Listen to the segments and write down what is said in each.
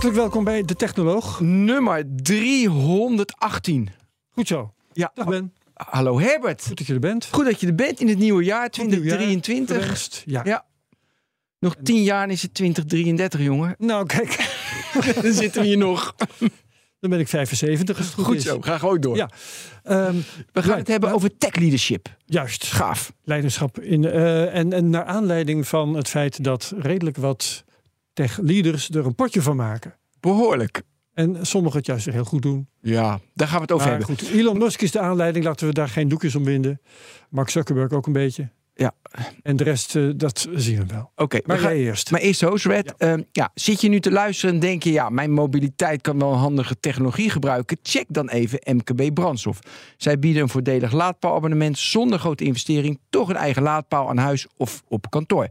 Hartelijk welkom bij De Technoloog. Nummer 318. Goed zo. Ja. Dag Ben. Hallo Herbert. Goed dat je er bent. Goed dat je er bent in het nieuwe jaar Goed nieuwjaar. 2023. Gewenst. Ja. Ja. Nog tien jaar en is het 2033, jongen. Nou, kijk. Dan zitten we hier nog. Dan ben ik 75 als het goed, Goed is. zo, ga gewoon door. Ja. Ehm, We gaan het hebben over tech leadership. juist. Gaaf. Leiderschap. In, eh, en, en naar aanleiding van het feit dat redelijk wat tech-leaders er een potje van maken. Behoorlijk. En sommigen het juist heel goed doen. Ja, daar gaan we het over Maar hebben. goed, Elon Musk is de aanleiding. Laten we daar geen doekjes om winden. Mark Zuckerberg ook een beetje. Ja. En de rest, eh, dat zien we wel. Oké, Maar jij eerst. Maar eerst host, Red. Ja. ja, zit je nu te luisteren en denk je... ja, mijn mobiliteit kan wel een handige technologie gebruiken... check dan even MKB Brandstof. Zij bieden een voordelig laadpaalabonnement... zonder grote investering, toch een eigen laadpaal aan huis of op kantoor.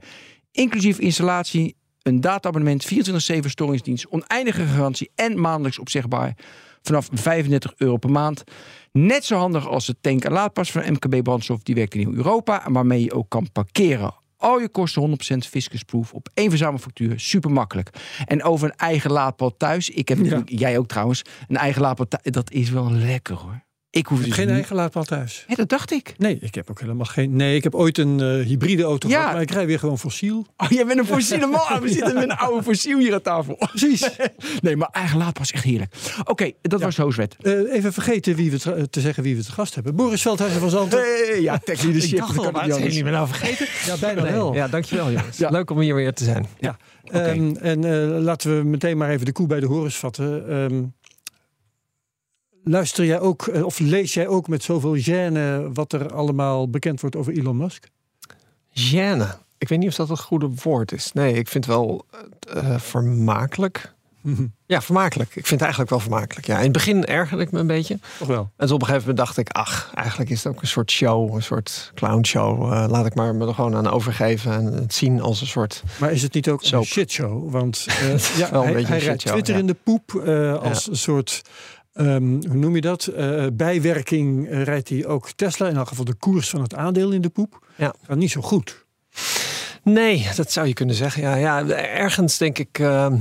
Inclusief installatie, een dataabonnement, 24-7 storingsdienst... oneindige garantie en maandelijks opzegbaar... vanaf 35 euro per maand. Net zo handig als de tank- en laadpas van MKB Brandstof. Die werkt in heel Europa en waarmee je ook kan parkeren. Al je kosten 100% fiscusproof op één verzamelfactuur. Super makkelijk. En over een eigen laadpaal thuis. Ik heb natuurlijk, jij ook trouwens, een eigen laadpaal thuis. Dat is wel lekker hoor. Ik hoef dus Geen niet- eigen laadpaal thuis. Ja, dat dacht ik. Nee, ik heb ook helemaal geen. Nee, ik heb ooit een eh, hybride auto Ja. gehad, maar ik rij weer gewoon fossiel. Oh, jij bent een fossiele man. We zitten met een oude fossiel hier aan tafel. Precies. Nee, maar eigen laadpaal is echt heerlijk. Oké, dat was Hooswet. Eh, even vergeten wie we te, te zeggen wie we te gast hebben. Boris Veldhuizen van Zanten. Hey, ja, tech leadership. Ik dacht al, kan waar niet zijn anders. jullie me nou vergeten? Ja, bijna Nee, wel. Ja, dankjewel jongens. Ja. Leuk om hier weer te zijn. Ja. Ehm, en eh, laten we meteen maar even de koe bij de horens vatten. Ehm, luister jij ook, eh, of lees jij ook met zoveel gêne wat er allemaal bekend wordt over Elon Musk? Gêne. Ik weet niet of dat een goede woord is. Nee, ik vind het wel eh, vermakelijk. Ja, vermakelijk. Ik vind het eigenlijk wel vermakelijk. Ja, in het begin ergerde ik me een beetje. Toch wel. En op een gegeven moment dacht ik, ach, eigenlijk is het ook een soort show, een soort clownshow. Eh laat ik maar me er gewoon aan overgeven en het zien als een soort. Maar is het niet ook een Soap. shitshow? Want eh, ja, Wel een hij, beetje hij shitshow, Twitter ja. in de poep eh, als een soort, ehm, hoe noem je dat? Eh, bijwerking eh, rijdt hij ook Tesla, in elk geval de koers van het aandeel in de poep. Ja. Gaat niet zo goed. Nee, dat zou je kunnen zeggen. Ja, ja ergens denk ik, eh,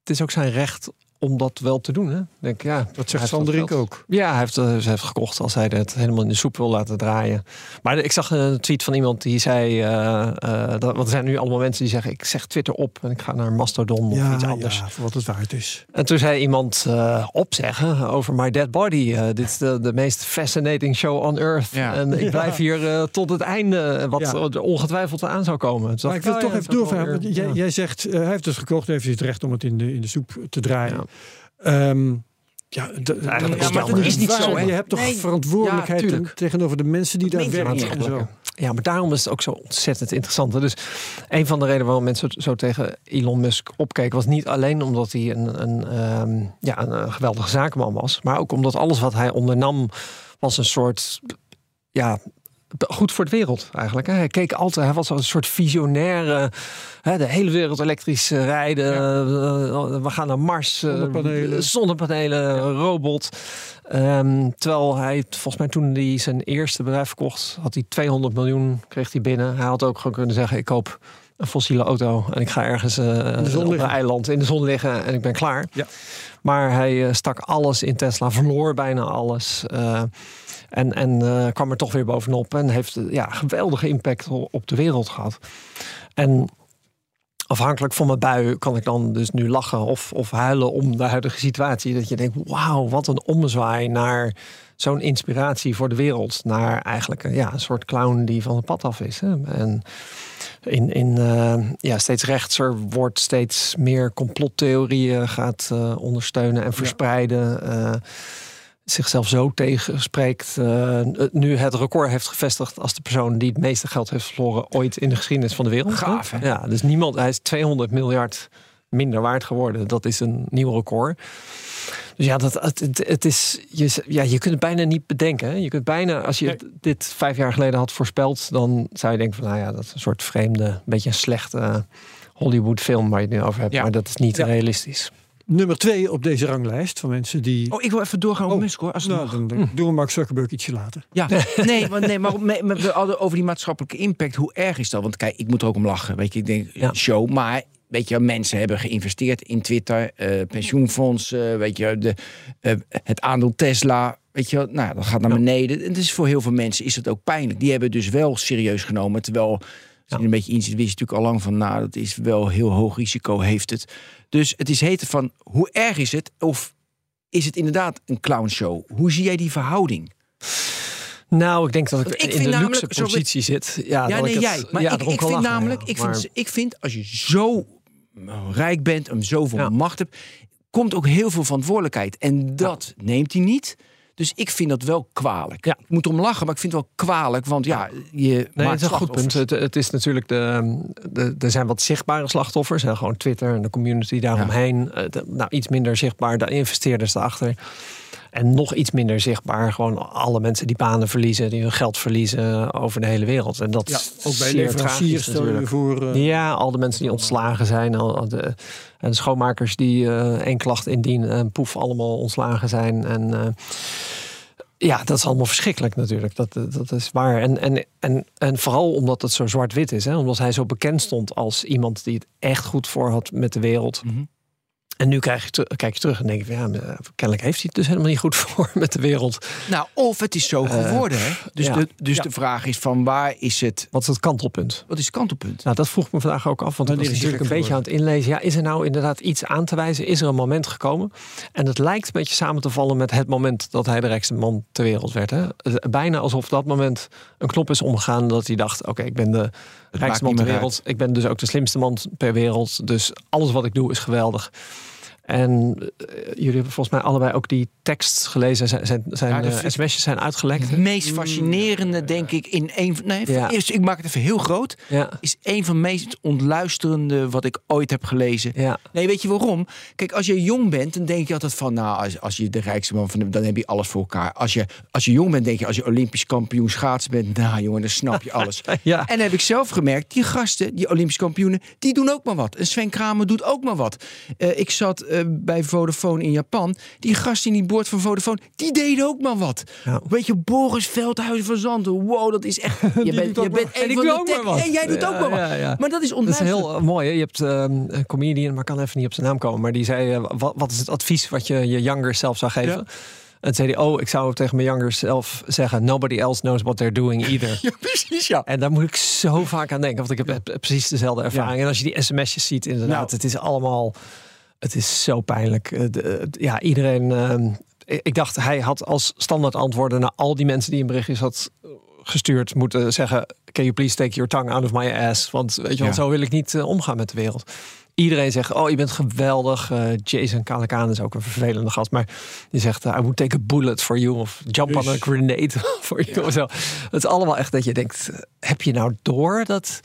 het is ook zijn recht om dat wel te doen. Hè? Denk, ja, Dat zegt Sanderink ook. Ja, hij heeft, eh, ze heeft gekocht als hij het helemaal in de soep wil laten draaien. Maar ik zag een tweet van iemand die zei... eh, dat, want er zijn nu allemaal mensen die zeggen... ik zeg Twitter op en ik ga naar Mastodon of iets anders. ja, voor wat het waard is. En toen zei iemand opzeggen over My Dead Body. Dit is de, de meest fascinating show on earth. Ja. En ik blijf hier tot het einde, wat Ja. er ongetwijfeld aan zou komen. Toen Maar ik wil toch ja, even doorvragen. jij, ja. jij zegt, hij heeft dus gekocht, heeft hij het recht om het in de, in de soep te draaien. Ja. Ehm, ja, de- eigenlijk ja, maar dat is niet zo, hè? Je hebt toch Nee. verantwoordelijkheid Ja, tegenover de mensen die daar werken en zo. Ja, maar daarom is het ook zo ontzettend interessant. Dus een van de redenen waarom mensen zo tegen Elon Musk opkeken... was niet alleen omdat hij een, een, ehm, ja, een, geweldige zakenman was... maar ook omdat alles wat hij ondernam was een soort... Ja, goed voor de wereld eigenlijk. Hij keek altijd, hij was een soort visionaire. De hele wereld elektrisch eh, rijden. eh, we gaan naar Mars. eh, Zonnepanelen. zonnepanelen, robot. Ehm, terwijl hij, volgens mij toen hij zijn eerste bedrijf verkocht, had hij 200 miljoen kreeg hij binnen. Hij had ook gewoon kunnen zeggen: ik koop een fossiele auto en ik ga ergens zon op een eiland in de zon liggen en ik ben klaar. Ja. Maar hij stak alles in Tesla, verloor bijna alles. En en eh, kwam er toch weer bovenop en heeft eh, ja, geweldige impact op de wereld gehad. En afhankelijk van mijn bui kan ik dan dus nu lachen of, of huilen om de huidige situatie. Dat je denkt, wauw, wat een ommezwaai naar zo'n inspiratie voor de wereld. Naar eigenlijk een, ja, een soort clown die van het pad af is. Hè? En in, in eh, ja, steeds rechtser wordt steeds meer complottheorieën gaat eh, ondersteunen en verspreiden. eh, zichzelf zo tegenspreekt. eh, nu het record heeft gevestigd als de persoon die het meeste geld heeft verloren ooit in de geschiedenis van de wereld. Gaaf, hè? Ja, dus niemand, hij is 200 miljard minder waard geworden. Dat is een nieuw record. Dus ja, dat, het, het, is, je, ja, je kunt het bijna niet bedenken. Je kunt bijna, als je dit vijf jaar geleden had voorspeld, dan zou je denken van, nou ja, dat is een soort vreemde, beetje een slechte Hollywood film waar je het nu over hebt. Maar dat is niet realistisch nummer twee op deze ranglijst van mensen die. Oh, ik wil even doorgaan op oh, Musk hoor. Als nou, dan, dan hm. doen we Mark Zuckerberg ietsje later. Ja, nee, maar, nee, maar we hadden over die maatschappelijke impact. Hoe erg is dat? Want kijk, ik moet er ook om lachen. Weet je, ik denk, ja. show, maar weet je, mensen hebben geïnvesteerd in Twitter, uh, pensioenfondsen, weet je, de, uh, het aandeel Tesla. Weet je, nou, dat gaat naar beneden. En dus voor heel veel mensen is het ook pijnlijk. Die hebben dus wel serieus genomen. Terwijl, als je een beetje inziet, wist je natuurlijk al lang van, nou, dat is wel heel hoog risico, heeft het. Dus het is heten van hoe erg is het? Of is het inderdaad een clownshow? Hoe zie jij die verhouding? Nou, ik denk dat ik, ik in de luxe positie zit. Ja, ja nee, jij. Maar ik, ik vind namelijk, ik, vind, ik vind als je zo rijk bent en zoveel macht hebt, komt ook heel veel verantwoordelijkheid. En dat neemt hij niet. Dus ik vind dat wel kwalijk. Ja. Ik moet om lachen, maar ik vind het wel kwalijk. Want ja, je nee, het is een goed punt. Het, het, is natuurlijk de, de, er zijn wat zichtbare slachtoffers. Hè, gewoon Twitter en de community daaromheen. Ja. Eh, nou, iets minder zichtbaar, de investeerders erachter. En nog iets minder zichtbaar, gewoon alle mensen die banen verliezen, die hun geld verliezen over de hele wereld. En dat ja, ook bij leveranciers stel voor. Uh... Ja, al de mensen die ontslagen zijn, al de, en de schoonmakers die uh, één klacht indienen en poef allemaal ontslagen zijn. En uh, ja, dat is allemaal verschrikkelijk natuurlijk. Dat, dat is waar. En, en, en, en vooral omdat het zo zwart-wit is. Hè? Omdat hij zo bekend stond als iemand die het echt goed voor had met de wereld. Mm -hmm. En nu kijk je, kijk je terug en denk je, ja, kennelijk heeft hij het dus helemaal niet goed voor met de wereld. Nou, of het is zo eh, geworden. hè? Dus, de, dus de vraag is van waar is het... Wat is het kantelpunt? Wat is het kantelpunt? Nou, dat vroeg ik me vandaag ook af. Want ik was natuurlijk een beetje aan het inlezen. Ja, is er nou inderdaad iets aan te wijzen? Is er een moment gekomen? En het lijkt een beetje samen te vallen met het moment dat hij de rijkste man ter wereld werd. Hè? Bijna alsof dat moment een knop is omgegaan dat hij dacht, oké, ik ben de rijkste man ter wereld. Ik ben dus ook de slimste man per wereld. Dus alles wat ik doe is geweldig. En uh, jullie hebben volgens mij allebei ook die tekst gelezen. Zijn, zijn, zijn uh, sms'jes zijn uitgelekt. Het meest fascinerende, denk ik, in een van. Nee, ja. eerst, ik maak het even heel groot. Ja. Is een van de meest ontluisterende wat ik ooit heb gelezen. Ja. Nee, weet je waarom? Kijk, als je jong bent, dan denk je altijd van. Nou, als, als je de rijkste man van de, dan heb je alles voor elkaar. Als je, als je jong bent, denk je, als je Olympisch kampioen schaatsen bent. Nou, jongen, dan snap je alles. ja. En dan heb ik zelf gemerkt, die gasten, die Olympisch kampioenen, die doen ook maar wat. En Sven Kramer doet ook maar wat. Uh, ik zat uh, bij Vodafone in Japan. Die gast in die boord van Vodafone, die deden ook maar wat. Ja. Weet je, Boris Veldhuizen van Zanten. Wow, dat is echt... Je bent, je bent een van de tech... En jij doet ook maar wat. Maar dat is Dat is heel uh, mooi. Hè? Je hebt uh, een comedian, maar kan even niet op zijn naam komen. Maar die zei, uh, wat, wat, is het advies wat je je younger zelf zou geven? En zei hij, oh, ik zou tegen mijn younger zelf zeggen... nobody else knows what they're doing either. ja, precies, ja. En daar moet ik zo vaak aan denken. Want ik heb precies dezelfde ervaring. En als je die sms'jes ziet, inderdaad, nou. het is allemaal... Het is zo pijnlijk. Eh, ja, iedereen. Ehm, ik dacht, hij had als standaard antwoorden naar al die mensen die een berichtjes had gestuurd moeten zeggen: Can you please take your tongue out of my ass? Want weet je, wel, zo wil ik niet uh, omgaan met de wereld. Iedereen zegt: Oh, je bent geweldig. Uh, Jason Calacan is ook een vervelende gast, maar die zegt: I would take a bullet for you of jump on a grenade for you. Ja. Zo. Het is allemaal echt dat je denkt: Heb je nou door dat?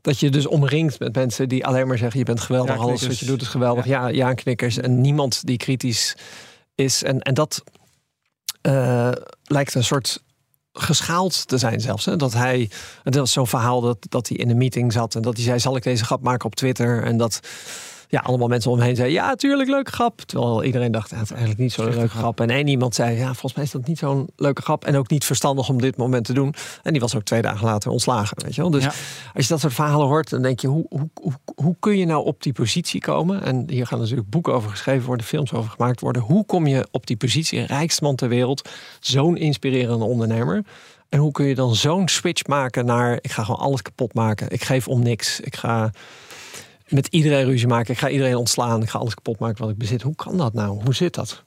Dat je dus omringt met mensen die alleen maar zeggen: je bent geweldig, ja, alles wat je doet is geweldig. Ja, ja, ja knikkers. En niemand die kritisch is. En, en dat uh, lijkt een soort geschaald te zijn zelfs. Hè? Dat hij, dat was zo'n verhaal dat, dat hij in een meeting zat en dat hij zei: zal ik deze grap maken op Twitter? En dat ja, allemaal mensen omheen zeiden, ja, tuurlijk, leuke grap. Terwijl iedereen dacht, het is eigenlijk niet zo'n leuke grap. En één iemand zei, ja, volgens mij is dat niet zo'n leuke grap. En ook niet verstandig om dit moment te doen. En die was ook twee dagen later ontslagen, weet je wel. Dus als je dat soort verhalen hoort, dan denk je, hoe, hoe, hoe, hoe kun je nou op die positie komen? En hier gaan natuurlijk boeken over geschreven worden, films over gemaakt worden. Hoe kom je op die positie, rijkste man ter wereld, zo'n inspirerende ondernemer? En hoe kun je dan zo'n switch maken naar, ik ga gewoon alles kapot maken. Ik geef om niks. Ik ga met iedereen ruzie maken. Ik ga iedereen ontslaan. Ik ga alles kapot maken wat ik bezit. Hoe kan dat nou? Hoe zit dat?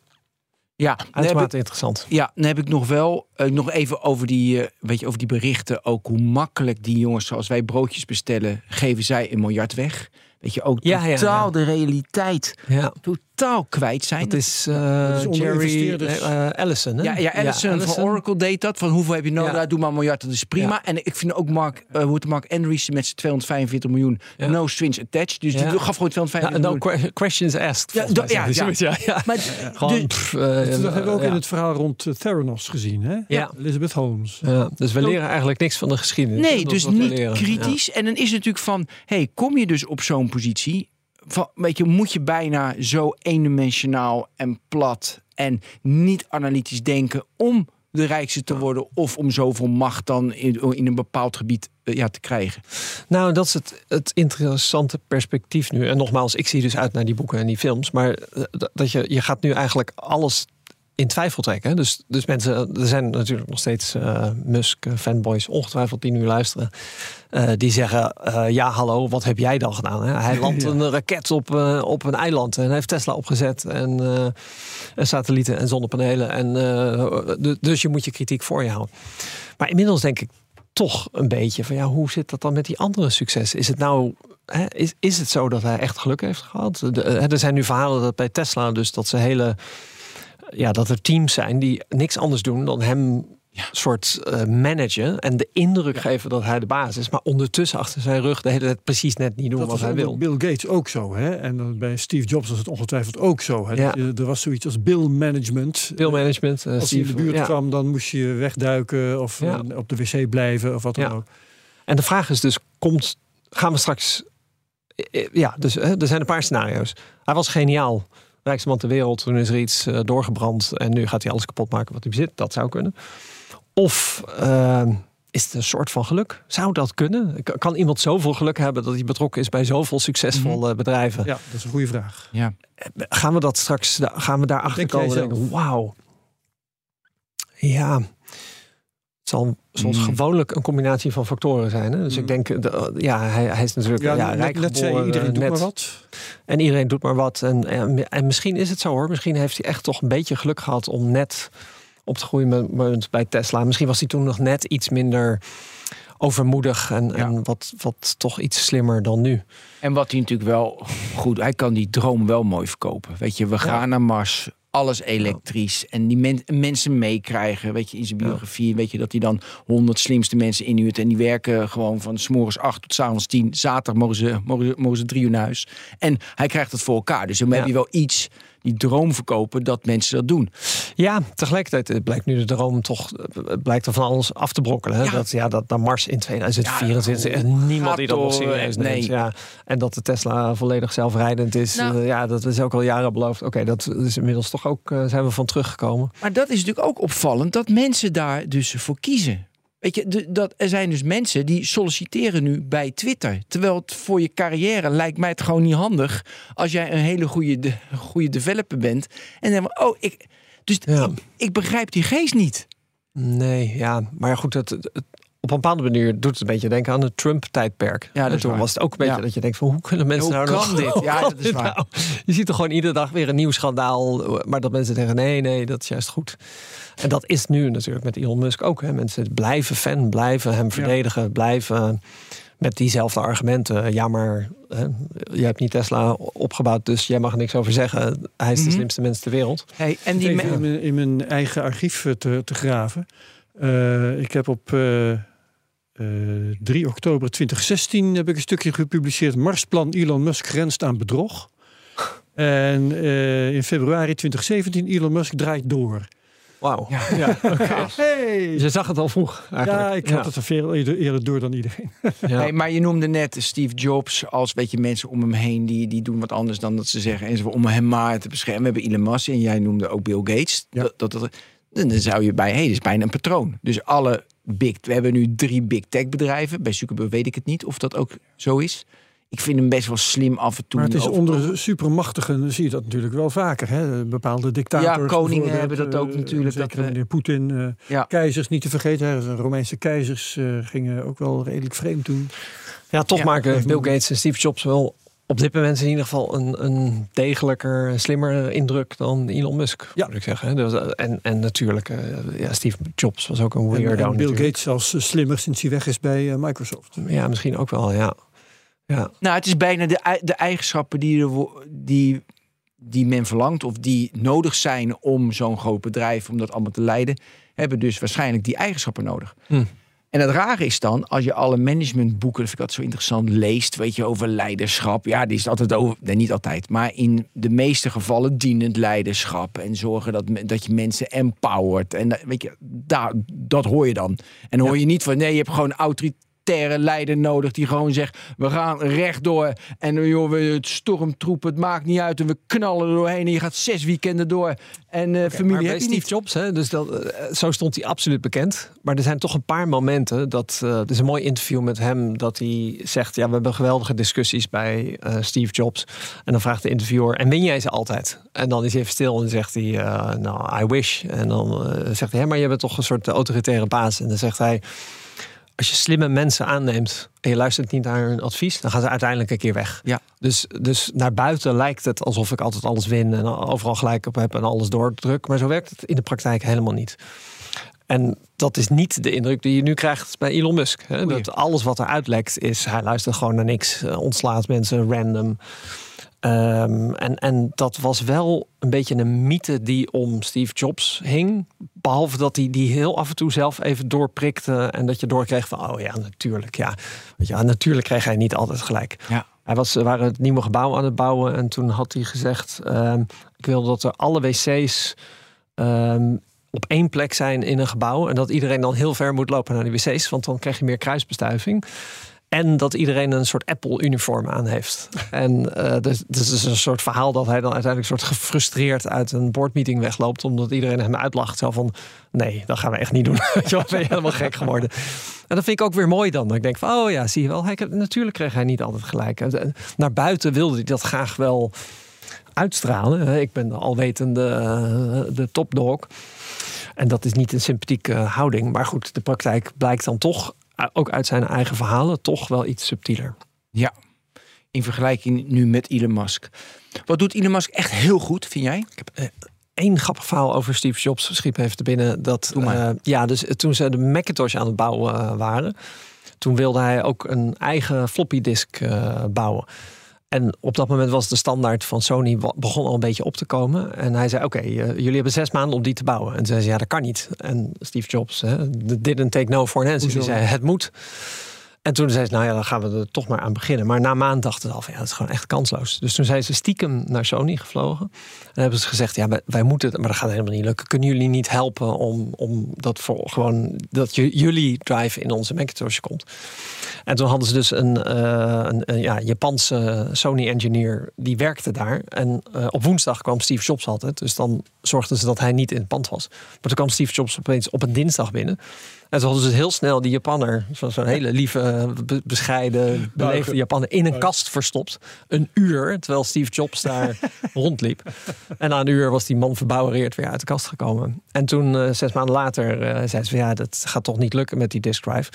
Ja, uitermate interessant. Ja, dan heb ik nog wel uh, nog even over die, uh, weet je, over die berichten. Ook hoe makkelijk die jongens, zoals wij broodjes bestellen, geven zij een miljard weg. Weet je, ook ja, totaal ja, de realiteit. Ja. totaal kwijt zijn. Dat is, uh, is Jerry uh, Allison. Hè? Ja, ja, Allison, ja, Allison van Oracle deed dat. Van hoeveel heb je nodig? Ja. Doe maar een miljard, dat is prima. Ja. En ik vind ook Mark, uh, hoe het Mark Andreessen met zijn 245 miljoen no strings attached. Dus die gaf gewoon 245 no miljoen. questions asked. Ja, do, ja, ja. ja. Maar gewoon, pff, dat hebben we ook in het verhaal rond Theranos gezien. Hè? Ja. Elizabeth Holmes. Ja, dus we leren eigenlijk niks van de geschiedenis. Nee, dus niet kritisch. En dan is het natuurlijk van, hey, kom je dus op zo'n positie van, weet je, moet je bijna zo eendimensionaal en plat en niet analytisch denken om de rijkste te worden of om zoveel macht dan in, in een bepaald gebied ja, te krijgen? Nou, dat is het, het interessante perspectief nu. En nogmaals, ik zie dus uit naar die boeken en die films. Maar dat je, je gaat nu eigenlijk alles in twijfel trekken. Dus, dus mensen, er zijn natuurlijk nog steeds uh, Musk-fanboys, ongetwijfeld die nu luisteren. Uh, die zeggen: uh, Ja, hallo, wat heb jij dan gedaan? Hè? Hij landt een raket op, op een eiland en heeft Tesla opgezet. En, en satellieten en zonnepanelen. En, dus je moet je kritiek voor je houden. Maar inmiddels denk ik toch een beetje van ja, hoe zit dat dan met die andere successen? Is het nou is, is het zo dat hij echt geluk heeft gehad? De, er zijn nu verhalen dat bij Tesla dus dat ze hele ja, dat er teams zijn die niks anders doen dan hem ja. soort uh, managen en de indruk geven dat hij de baas is, maar ondertussen achter zijn rug de hele tijd precies net niet doen dat wat hij wil. Bill Gates ook zo, hè? En bij Steve Jobs was het ongetwijfeld ook zo. Hè? Ja. Er was zoiets als Bill management. Bill management. Uh, als hij in de buurt kwam, dan moest je wegduiken of uh, op de wc blijven of wat dan ook. En de vraag is dus, komt, gaan we straks ja, dus er zijn een paar scenario's. Hij was geniaal rijkste man ter wereld. Toen is er iets uh, doorgebrand en nu gaat hij alles kapot maken wat hij bezit. Dat zou kunnen. Of uh, is het een soort van geluk? Zou dat kunnen? Kan iemand zoveel geluk hebben dat hij betrokken is bij zoveel succesvolle mm -hmm. bedrijven? Ja, dat is een goede vraag. Ja. Gaan we dat straks, gaan we daar achter komen? Wauw. Ja, zal zoals mm. gewoonlijk een combinatie van factoren zijn. Hè? Dus mm. ik denk, de, ja, hij, hij, is natuurlijk ja, ja, rijk net, geboren, iedereen doet maar wat. En iedereen doet maar wat. En, en, en, misschien is het zo hoor. Misschien heeft hij echt toch een beetje geluk gehad om net op te groeien bij Tesla. Misschien was hij toen nog net iets minder overmoedig en, ja. en wat, wat toch iets slimmer dan nu. En wat hij natuurlijk wel goed, hij kan die droom wel mooi verkopen. Weet je, we gaan naar Mars alles elektrisch. En die men, mensen meekrijgen. Weet je, in zijn biografie. Weet je dat hij dan honderd slimste mensen inhuurt. En die werken gewoon van s morgens acht tot s avonds tien. Zaterdag mogen ze, mogen, mogen ze drie uur naar huis. En hij krijgt het voor elkaar. Dus dan heb je wel iets die droom verkopen dat mensen dat doen. Ja, tegelijkertijd blijkt nu de droom toch blijkt er van alles af te brokkelen. Hè? Ja. Dat, ja, dat naar Mars in 2024 ja, niemand die dat nog serieus neemt. Nee. Ja. En dat de Tesla volledig zelfrijdend is. Nou, uh, ja, dat is ook al jaren beloofd. Oké, dat is inmiddels toch ook uh, zijn we van teruggekomen. Maar dat is natuurlijk ook opvallend dat mensen daar dus voor kiezen. Weet je, de, dat, er zijn dus mensen die solliciteren nu bij Twitter. Terwijl het voor je carrière lijkt mij het gewoon niet handig. als jij een hele goede, de, goede developer bent. en dan, oh, ik. Dus ja. ik, ik, begrijp die geest niet. Nee, ja, maar goed, het, het, op een bepaalde manier doet het een beetje denken aan het Trump-tijdperk. Ja, en toen waar. was het ook een beetje ja. dat je denkt van hoe kunnen mensen hoe nou kan nog, dit? Ja, dat is waar. Nou? Je ziet er gewoon iedere dag weer een nieuw schandaal, maar dat mensen zeggen nee, nee, dat is juist goed. En dat is nu natuurlijk met Elon Musk ook. Hè. Mensen blijven fan, blijven hem verdedigen, blijven met diezelfde argumenten. Ja, maar hè, je hebt niet Tesla opgebouwd, dus jij mag er niks over zeggen. Hij is de Mhm. slimste mens ter wereld. Hey, en die Even me- in, mijn, in mijn eigen archief te, te graven. Eh, ik heb op eh, eh, 3 oktober 2016 heb ik een stukje gepubliceerd. Marsplan Elon Musk grenst aan bedrog. En eh, in februari 2017 Elon Musk draait door. Wauw. Ja. Ja, hey. Je zag het al vroeg eigenlijk. ja ik had het er veel eerder, door dan iedereen. Ja. Hey, maar je noemde net Steve Jobs als weet je, mensen om hem heen die, die doen wat anders dan dat ze zeggen. En ze om hem maar te beschermen. We hebben Elon Musk en jij noemde ook Bill Gates. Ja. Dat, dat, dat- dan zou je bij, hé, hey, dit is bijna een patroon. Dus alle big, we hebben nu drie big tech bedrijven. Bij Zuckerberg weet ik het niet of dat ook zo is. Ik vind hem best wel slim af en toe. Maar het is onder supermachtigen zie je dat natuurlijk wel vaker. Hè? Bepaalde dictators. Ja, koningen hebben dat ook eh, natuurlijk, Zeker dat we- meneer Poetin. eh, Ja. Keizers niet te vergeten. Hè? De Romeinse keizers eh, gingen ook wel redelijk vreemd doen. Ja, toch Ja, maken Bill Gates en Steve Jobs wel op dit moment in ieder geval een, een degelijker, slimmer indruk dan Elon Musk, Ja. moet ik zeggen. hè. Dus, eh, En, en natuurlijk, eh, ja, Steve Jobs was ook een En, weirdo. en Bill natuurlijk. Gates zelfs eh, slimmer sinds hij weg is bij Microsoft. Ja, misschien ook wel, ja. ja. Nou, het is bijna de, de eigenschappen die, er, die, die men verlangt of die nodig zijn om zo'n groot bedrijf, om dat allemaal te leiden, hebben dus waarschijnlijk die eigenschappen nodig. Hm. En het rare is dan, als je alle managementboeken, dat vind ik altijd zo interessant, leest, weet je, over leiderschap. Ja, die is altijd over, nee, niet altijd, maar in de meeste gevallen dienend leiderschap. En zorgen dat, dat je mensen empowert. En dat- weet je, daar, dat hoor je dan. En hoor je niet van, nee, je hebt gewoon leider nodig die gewoon zegt, we gaan rechtdoor. En joh, we het stormtroep, het maakt niet uit. En we knallen er doorheen en je gaat zes weekenden door. En eh, familie maar bij heb je Steve niet. Jobs, hè, dus dat, eh, zo stond hij absoluut bekend. Maar er zijn toch een paar momenten. Dat, eh er is een mooi interview met hem. Dat hij zegt: Ja, we hebben geweldige discussies bij Steve Jobs. En dan vraagt de interviewer: En win jij ze altijd? En dan is hij even stil en zegt hij: Nou, I wish. En dan zegt hij: "Hè, Maar je bent toch een soort autoritaire baas. En dan zegt hij. Als je slimme mensen aanneemt en je luistert niet naar hun advies, dan gaan ze uiteindelijk een keer weg. Ja. Dus, dus naar buiten lijkt het alsof ik altijd alles win en overal gelijk op heb en alles doordruk. Maar zo werkt het in de praktijk helemaal niet. En dat is niet de indruk die je nu krijgt bij Elon Musk. Hè? Dat alles wat er uitlekt is, hij luistert gewoon naar niks, eh, ontslaat mensen random. Ehm, en, en dat was wel een beetje een mythe die om Steve Jobs hing. Behalve dat hij die heel af en toe zelf even doorprikte. En dat je doorkreeg van, oh ja, natuurlijk. Ja, Weet je, ja natuurlijk kreeg hij niet altijd gelijk. Ja. Hij was, waren het nieuwe gebouw aan het bouwen. En toen had hij gezegd, ehm, ik wil dat er alle wc's ehm, op één plek zijn in een gebouw. En dat iedereen dan heel ver moet lopen naar de wc's. Want dan krijg je meer kruisbestuiving. En dat iedereen een soort Apple-uniform aan heeft. En eh dus, dus is een soort verhaal dat hij dan uiteindelijk soort gefrustreerd uit een boardmeeting wegloopt. Omdat iedereen hem uitlacht. Zo van, nee, dat gaan we echt niet doen. Je ben helemaal gek geworden. En dat vind ik ook weer mooi dan. Ik denk van, oh ja, zie je wel. Hij, natuurlijk kreeg hij niet altijd gelijk. Naar buiten wilde hij dat graag wel uitstralen. Ik ben de alwetende eh, de topdog. En dat is niet een sympathieke houding. Maar goed, de praktijk blijkt dan toch, ook uit zijn eigen verhalen, toch wel iets subtieler. Ja, in vergelijking nu met Elon Musk. Wat doet Elon Musk echt heel goed, vind jij? Eén grappig verhaal over Steve Jobs schiep even te binnen. Dat, eh, ja, dus toen ze de Macintosh aan het bouwen eh, waren, toen wilde hij ook een eigen floppy disk eh, bouwen. En op dat moment was de standaard van Sony begon al een beetje op te komen. En hij zei: Oké, eh, jullie hebben zes maanden om die te bouwen. En toen zei ze: Ja, dat kan niet. En Steve Jobs hè, didn't take no for an answer. Die Hoezo? zei: Het moet. En toen zei ze: Nou ja, dan gaan we er toch maar aan beginnen. Maar na maand dachten ze al: Ja, dat is gewoon echt kansloos. Dus toen zijn ze stiekem naar Sony gevlogen. En hebben ze gezegd: Ja, wij, moeten het, maar dat gaat helemaal niet lukken. Kunnen jullie niet helpen om, om dat voor gewoon dat ju- jullie drive in onze Macintosh komt? En toen hadden ze dus een, eh, een, een ja, Japanse Sony-engineer die werkte daar. En eh, op woensdag kwam Steve Jobs altijd. Dus dan zorgden ze dat hij niet in het pand was. Maar toen kwam Steve Jobs opeens op een dinsdag binnen. En toen hadden ze heel snel die Japanner, zo- zo'n hele lieve, be- bescheiden, beleefde Japanner, in een kast verstopt. Een uur, terwijl Steve Jobs daar rondliep. En na een uur was die man verbouwereerd weer uit de kast gekomen. En toen, eh, zes maanden later, eh zei ze van ja, dat gaat toch niet lukken met die disk drive.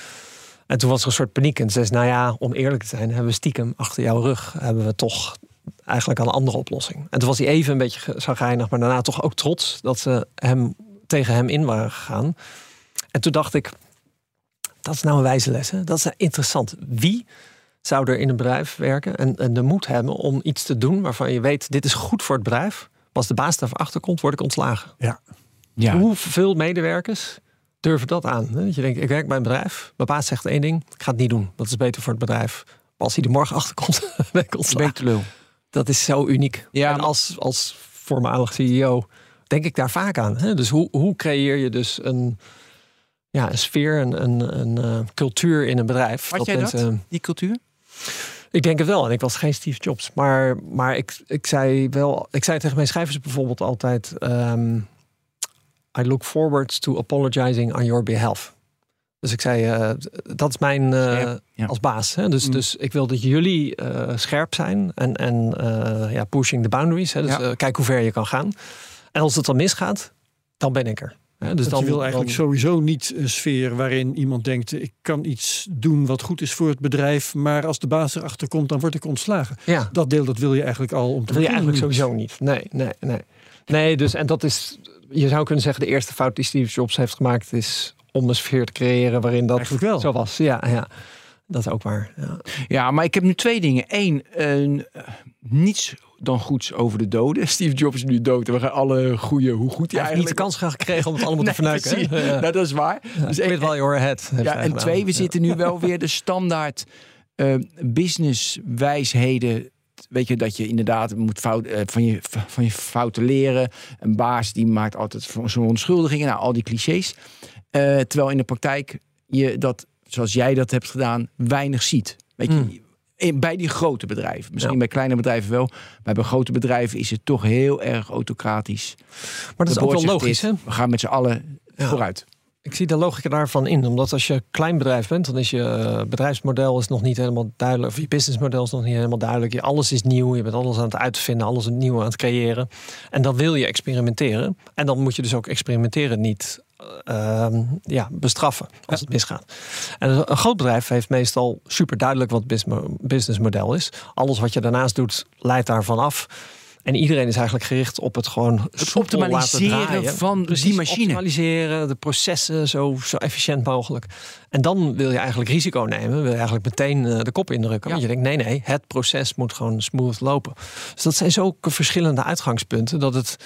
En toen was er een soort paniek. En ze zei, nou ja, om eerlijk te zijn, hebben we stiekem achter jouw rug, hebben we toch eigenlijk al een andere oplossing. En toen was hij even een beetje zagrijnig, maar daarna toch ook trots dat ze hem tegen hem in waren gegaan. En toen dacht ik, dat is nou een wijze les. Hè? Dat is nou interessant. Wie zou er in een bedrijf werken en, en de moed hebben om iets te doen waarvan je weet, dit is goed voor het bedrijf. Als de baas daarvoor achterkomt, word ik ontslagen. Ja. Hoeveel medewerkers durven dat aan? hè? Dat je denkt, ik werk bij een bedrijf. Mijn baas zegt één ding, ik ga het niet doen. Dat is beter voor het bedrijf. Maar als hij er morgen achter komt, ben ik Ben ik ontslagen. lul. Dat is zo uniek. Ja, en als, als voormalig CEO denk ik daar vaak aan. Hè? Dus hoe, hoe creëer je dus een, ja, een sfeer, een, een, een eh, cultuur in een bedrijf? Had jij dat, die cultuur? Ik denk het wel. En ik was geen Steve Jobs. Maar, maar ik, ik zei wel. Ik zei tegen mijn schrijvers bijvoorbeeld altijd. ehm, I look forward to apologizing on your behalf. Dus ik zei, eh, dat is mijn eh, ja. als baas. Hè? Dus, Mm. dus ik wil dat jullie eh, scherp zijn en, en eh, ja, pushing the boundaries. Hè? Dus Ja. eh, kijk hoe ver je kan gaan. En als het dan misgaat, dan ben ik er. Hè? Dus Dus dan je wil eigenlijk dan- sowieso niet een sfeer waarin iemand denkt: ik kan iets doen wat goed is voor het bedrijf, maar als de baas erachter komt, dan word ik ontslagen. Ja. Dat deel dat wil je eigenlijk al om te Dat wil je eigenlijk niet. sowieso niet. Nee, nee, nee. Nee, dus en dat is, je zou kunnen zeggen, de eerste fout die Steve Jobs heeft gemaakt is om een sfeer te creëren waarin dat Eigenlijk wel. zo was. Ja, ja. Dat is ook waar. Ja. Ja, maar ik heb nu twee dingen. Eén, een, niets dan goeds over de doden. Steve Jobs is nu dood en we gaan alle goede, hoe goed hij Hij heeft niet de kans gekregen om het allemaal te verneuken. Ja. Nou, dat is waar. Dus Quit één- while you're ahead. heeft ja, en twee, we Ja. zitten nu wel weer de standaard eh businesswijsheden. Weet je, dat je inderdaad moet fout, eh, van, je, van je fouten leren. Een baas die maakt altijd van zo'n onschuldigingen. Nou, al die clichés. Eh, terwijl in de praktijk je dat, zoals jij dat hebt gedaan, weinig ziet. Weet je, Hmm. In- bij die grote bedrijven. Misschien Ja. bij kleine bedrijven wel. Maar bij grote bedrijven is het toch heel erg autocratisch. Maar dat is ook wel logisch, hè? We gaan met z'n allen Ja. vooruit. Ik zie de logica daarvan in. Omdat als je klein bedrijf bent, dan is je eh, bedrijfsmodel is nog niet helemaal duidelijk. Of je businessmodel is nog niet helemaal duidelijk. Je, alles is nieuw. Je bent alles aan het uitvinden, alles nieuw aan het creëren. En dan wil je experimenteren. En dan moet je dus ook experimenteren niet eh, ehm, ja, bestraffen als het misgaat. En een groot bedrijf heeft meestal super duidelijk wat het business- businessmodel is. Alles wat je daarnaast doet, leidt daarvan af. En iedereen is eigenlijk gericht op het gewoon Het optimaliseren van Precies, die machine. optimaliseren, de processen zo, zo efficiënt mogelijk. En dan wil je eigenlijk risico nemen. Wil je eigenlijk meteen eh, de kop indrukken. Ja. Want je denkt, nee, nee, het proces moet gewoon smooth lopen. Dus dat zijn zulke verschillende uitgangspunten. Dat het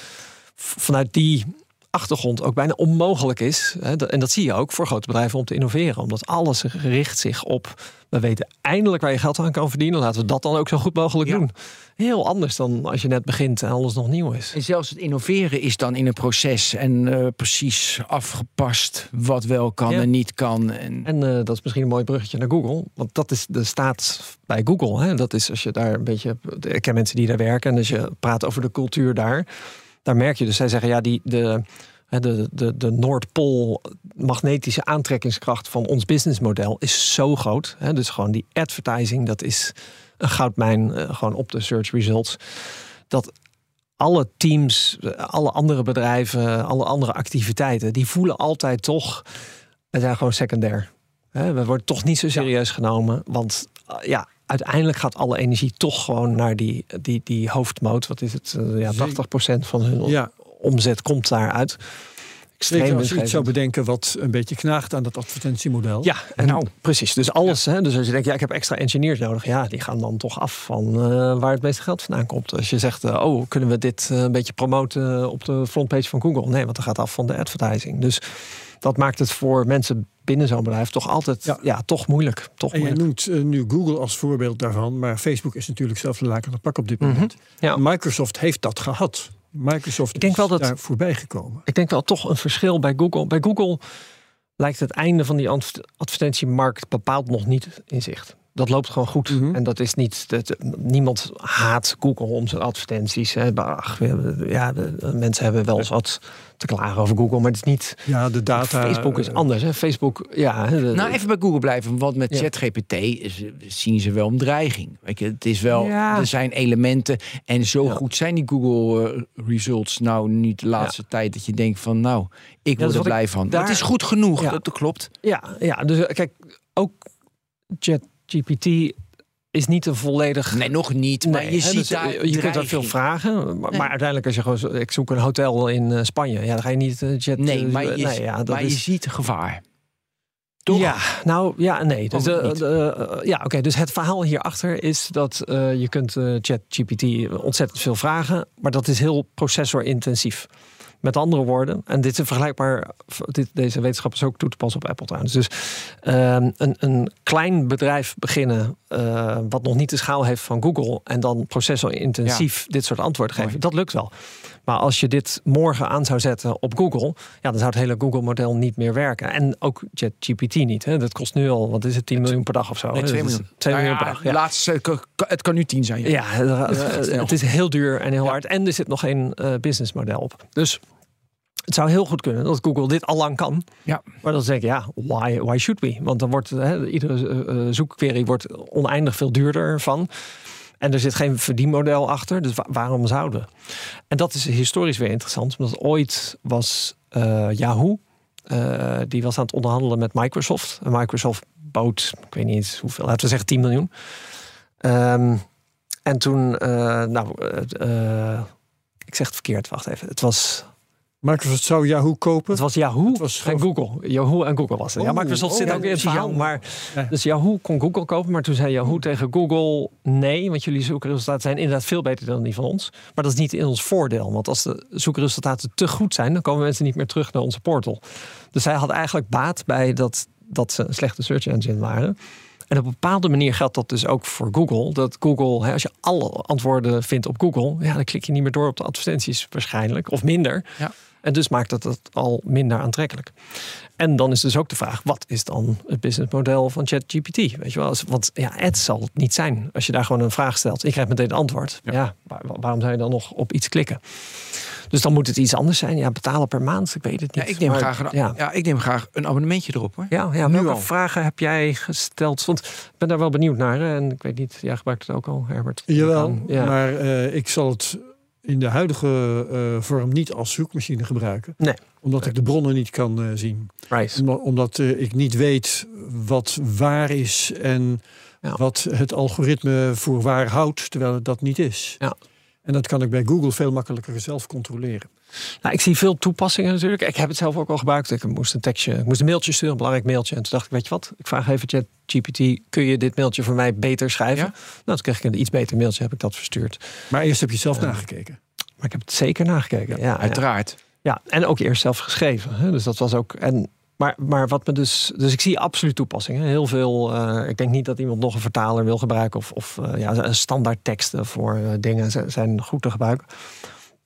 vanuit die achtergrond ook bijna onmogelijk is. En dat zie je ook voor grote bedrijven om te innoveren. Omdat alles richt zich op... we weten eindelijk waar je geld aan kan verdienen. Laten we dat dan ook zo goed mogelijk Ja. doen. Heel anders dan als je net begint en alles nog nieuw is. En zelfs het innoveren is dan in een proces en eh, precies afgepast wat wel kan Ja. en niet kan. En, En eh, dat is misschien een mooi bruggetje naar Google. Want dat is de staat bij Google. Hè? Dat is als je daar een beetje. Ik ken mensen die daar werken. En als je praat over de cultuur daar. Daar merk je dus. Zij zeggen ja, die, de, de, de, de Noordpool magnetische aantrekkingskracht van ons businessmodel is zo groot. Hè? Dus gewoon die advertising, dat is goudmijn. eh, gewoon op de search results. Dat alle teams, eh, alle andere bedrijven, alle andere activiteiten, die voelen altijd toch. We zijn gewoon secundair. We worden toch niet zo serieus genomen. Want uh, ja, uiteindelijk gaat alle energie toch gewoon naar die, die, die hoofdmoot. Wat is het? Uh, ja, 80% van hun Ja, omzet komt daaruit. Zeker als je iets zou bedenken wat een beetje knaagt aan dat advertentiemodel. Ja, en Nou. precies. Dus alles. Hè, dus als je denkt, ja, ik heb extra engineers nodig. Ja, die gaan dan toch af van eh, waar het meeste geld vandaan komt. Als je zegt, eh, oh, kunnen we dit eh, een beetje promoten op de frontpage van Google? Nee, want dat gaat af van de advertising. Dus dat maakt het voor mensen binnen zo'n bedrijf toch altijd, ja, Ja. toch moeilijk. Toch En moeilijk. noemt nu Google als voorbeeld daarvan, maar Facebook is natuurlijk zelf de de pak op dit Mhm. moment. Ja. Microsoft heeft dat gehad. Microsoft Ik denk is wel dat- daar voorbij gekomen. Ik denk wel toch een verschil bij Google. Bij Google lijkt het einde van die adver- advertentiemarkt bepaald nog niet in zicht. Dat loopt gewoon goed. Mhm. En dat is niet. Dat, niemand haat Google om zijn advertenties. Hè. Ach, ja, de, mensen hebben wel eens wat te klagen over Google, maar het is niet. Ja, de data. Facebook is eh, anders. Hè. Facebook, ja. de- nou, even bij Google blijven, want met Ja. ChatGPT zien ze wel een dreiging. Weet je, het is wel, Ja. er zijn elementen en zo Ja. goed zijn die Google eh, results nou niet de laatste tijd dat je denkt van, nou, ik word er blij van. daar- Het is goed genoeg, Ja. dat klopt. Ja, ja, dus eh, kijk, ook ChatGPT is niet een volledig. Nee, nog niet, maar Nee, je hè, ziet dus, daar eh, je kunt daar veel vragen, maar, Nee. maar uiteindelijk als je gewoon, ik zoek een hotel in eh, Spanje, ja, dan ga je niet jet. Nee, maar je, nee, ja, dat maar is, je ziet gevaar. Toch? Ja, nou ja, nee. Dus, eh, ja, oké. dus het verhaal hierachter is dat eh, je kunt eh, ChatGPT ontzettend veel vragen, maar dat is heel processorintensief. Met andere woorden, en dit is vergelijkbaar, dit, deze wetenschap is ook toe te passen op Apple trouwens. Dus ehm, een, een klein bedrijf beginnen, eh, wat nog niet de schaal heeft van Google, en dan processorintensief dit soort antwoorden geven, Mooi. dat lukt wel. Maar als je dit morgen aan zou zetten op Google, ja, dan zou het hele Google-model niet meer werken. En ook ChatGPT niet. Hè. Dat kost nu al, wat is het, 10 miljoen per dag of zo? Nee, hè? 2 Dat is miljoen. 2 Nou miljoen ja, per dag. Ja. Laatste, het kan nu 10 zijn. Ja, eh, het is heel duur en heel hard. En er zit nog geen eh, businessmodel op. Dus het zou heel goed kunnen dat Google dit al lang kan. Ja. Maar dan zeg ik, ja, why, why should we? Want dan wordt hè, iedere eh, eh, zoekquery wordt oneindig veel duurder van. En er zit geen verdienmodel achter. Dus wa- waarom zouden we? En dat is historisch weer interessant. Omdat ooit was eh, Yahoo... die was aan het onderhandelen met Microsoft. En Microsoft bood, ik weet niet eens hoeveel, laten we zeggen 10 miljoen. Ehm, en toen, nou, ik zeg het verkeerd, wacht even. Het was Microsoft zou Yahoo kopen. Het was Yahoo Het was en Google. Yahoo en Google was het. ja, Microsoft oh, zit ja, ook in het verhaal. Maar, Ja. Dus Yahoo kon Google kopen. Maar toen zei Yahoo tegen Google nee. Want jullie zoekresultaten zijn inderdaad veel beter dan die van ons. Maar dat is niet in ons voordeel. Want als de zoekresultaten te goed zijn... dan komen mensen niet meer terug naar onze portal. Dus zij hadden eigenlijk baat bij dat, dat ze een slechte search engine waren. En op een bepaalde manier geldt dat dus ook voor Google. Dat Google, hè, als je alle antwoorden vindt op Google... Ja, dan klik je niet meer door op de advertenties waarschijnlijk. Of minder. Ja. En dus maakt dat het al minder aantrekkelijk. En dan is dus ook de vraag: wat is dan het businessmodel van ChatGPT? Weet je wel? Als- Want ja, ads zal het niet zijn. Als je daar gewoon een vraag stelt, ik krijg meteen een antwoord. Ja, waar- waarom zou je dan nog op iets klikken? Dus dan moet het iets anders zijn. Ja, betalen per maand, ik weet het Ja, niet. ik, neem Maar, graag een, ja. ja. ik neem graag een abonnementje erop hoor. Ja, ja Nu welke al. vragen heb jij gesteld? Want ik ben daar wel benieuwd naar. hè. En ik weet niet, jij gebruikt het ook al, Herbert. Jawel, Ja. maar eh, ik zal het in de huidige eh, vorm niet als zoekmachine gebruiken. Nee. Omdat ik de bronnen niet kan eh, zien. Right. Omdat, omdat eh, ik niet weet wat waar is en Ja. wat het algoritme voor waar houdt, terwijl het dat niet is. Ja. En dat kan ik bij Google veel makkelijker zelf controleren. Nou, ik zie veel toepassingen natuurlijk. Ik heb het zelf ook al gebruikt. Ik moest een tekstje, ik moest een mailtje sturen, een belangrijk mailtje. En toen dacht ik, weet je wat? Ik vraag even ChatGPT, kun je dit mailtje voor mij beter schrijven? Ja? Nou, toen kreeg ik een iets beter mailtje, heb ik dat verstuurd. Maar eerst heb je zelf nagekeken. Maar ik heb het zeker nagekeken. Ja, ja, Uiteraard. ja. en ook eerst zelf geschreven. Hè? Dus dat was ook. En, maar, maar wat me dus. Dus ik zie absoluut toepassingen. Heel veel. eh, ik denk niet dat iemand nog een vertaler wil gebruiken. Of, of eh, ja, standaard teksten voor eh, dingen zijn goed te gebruiken.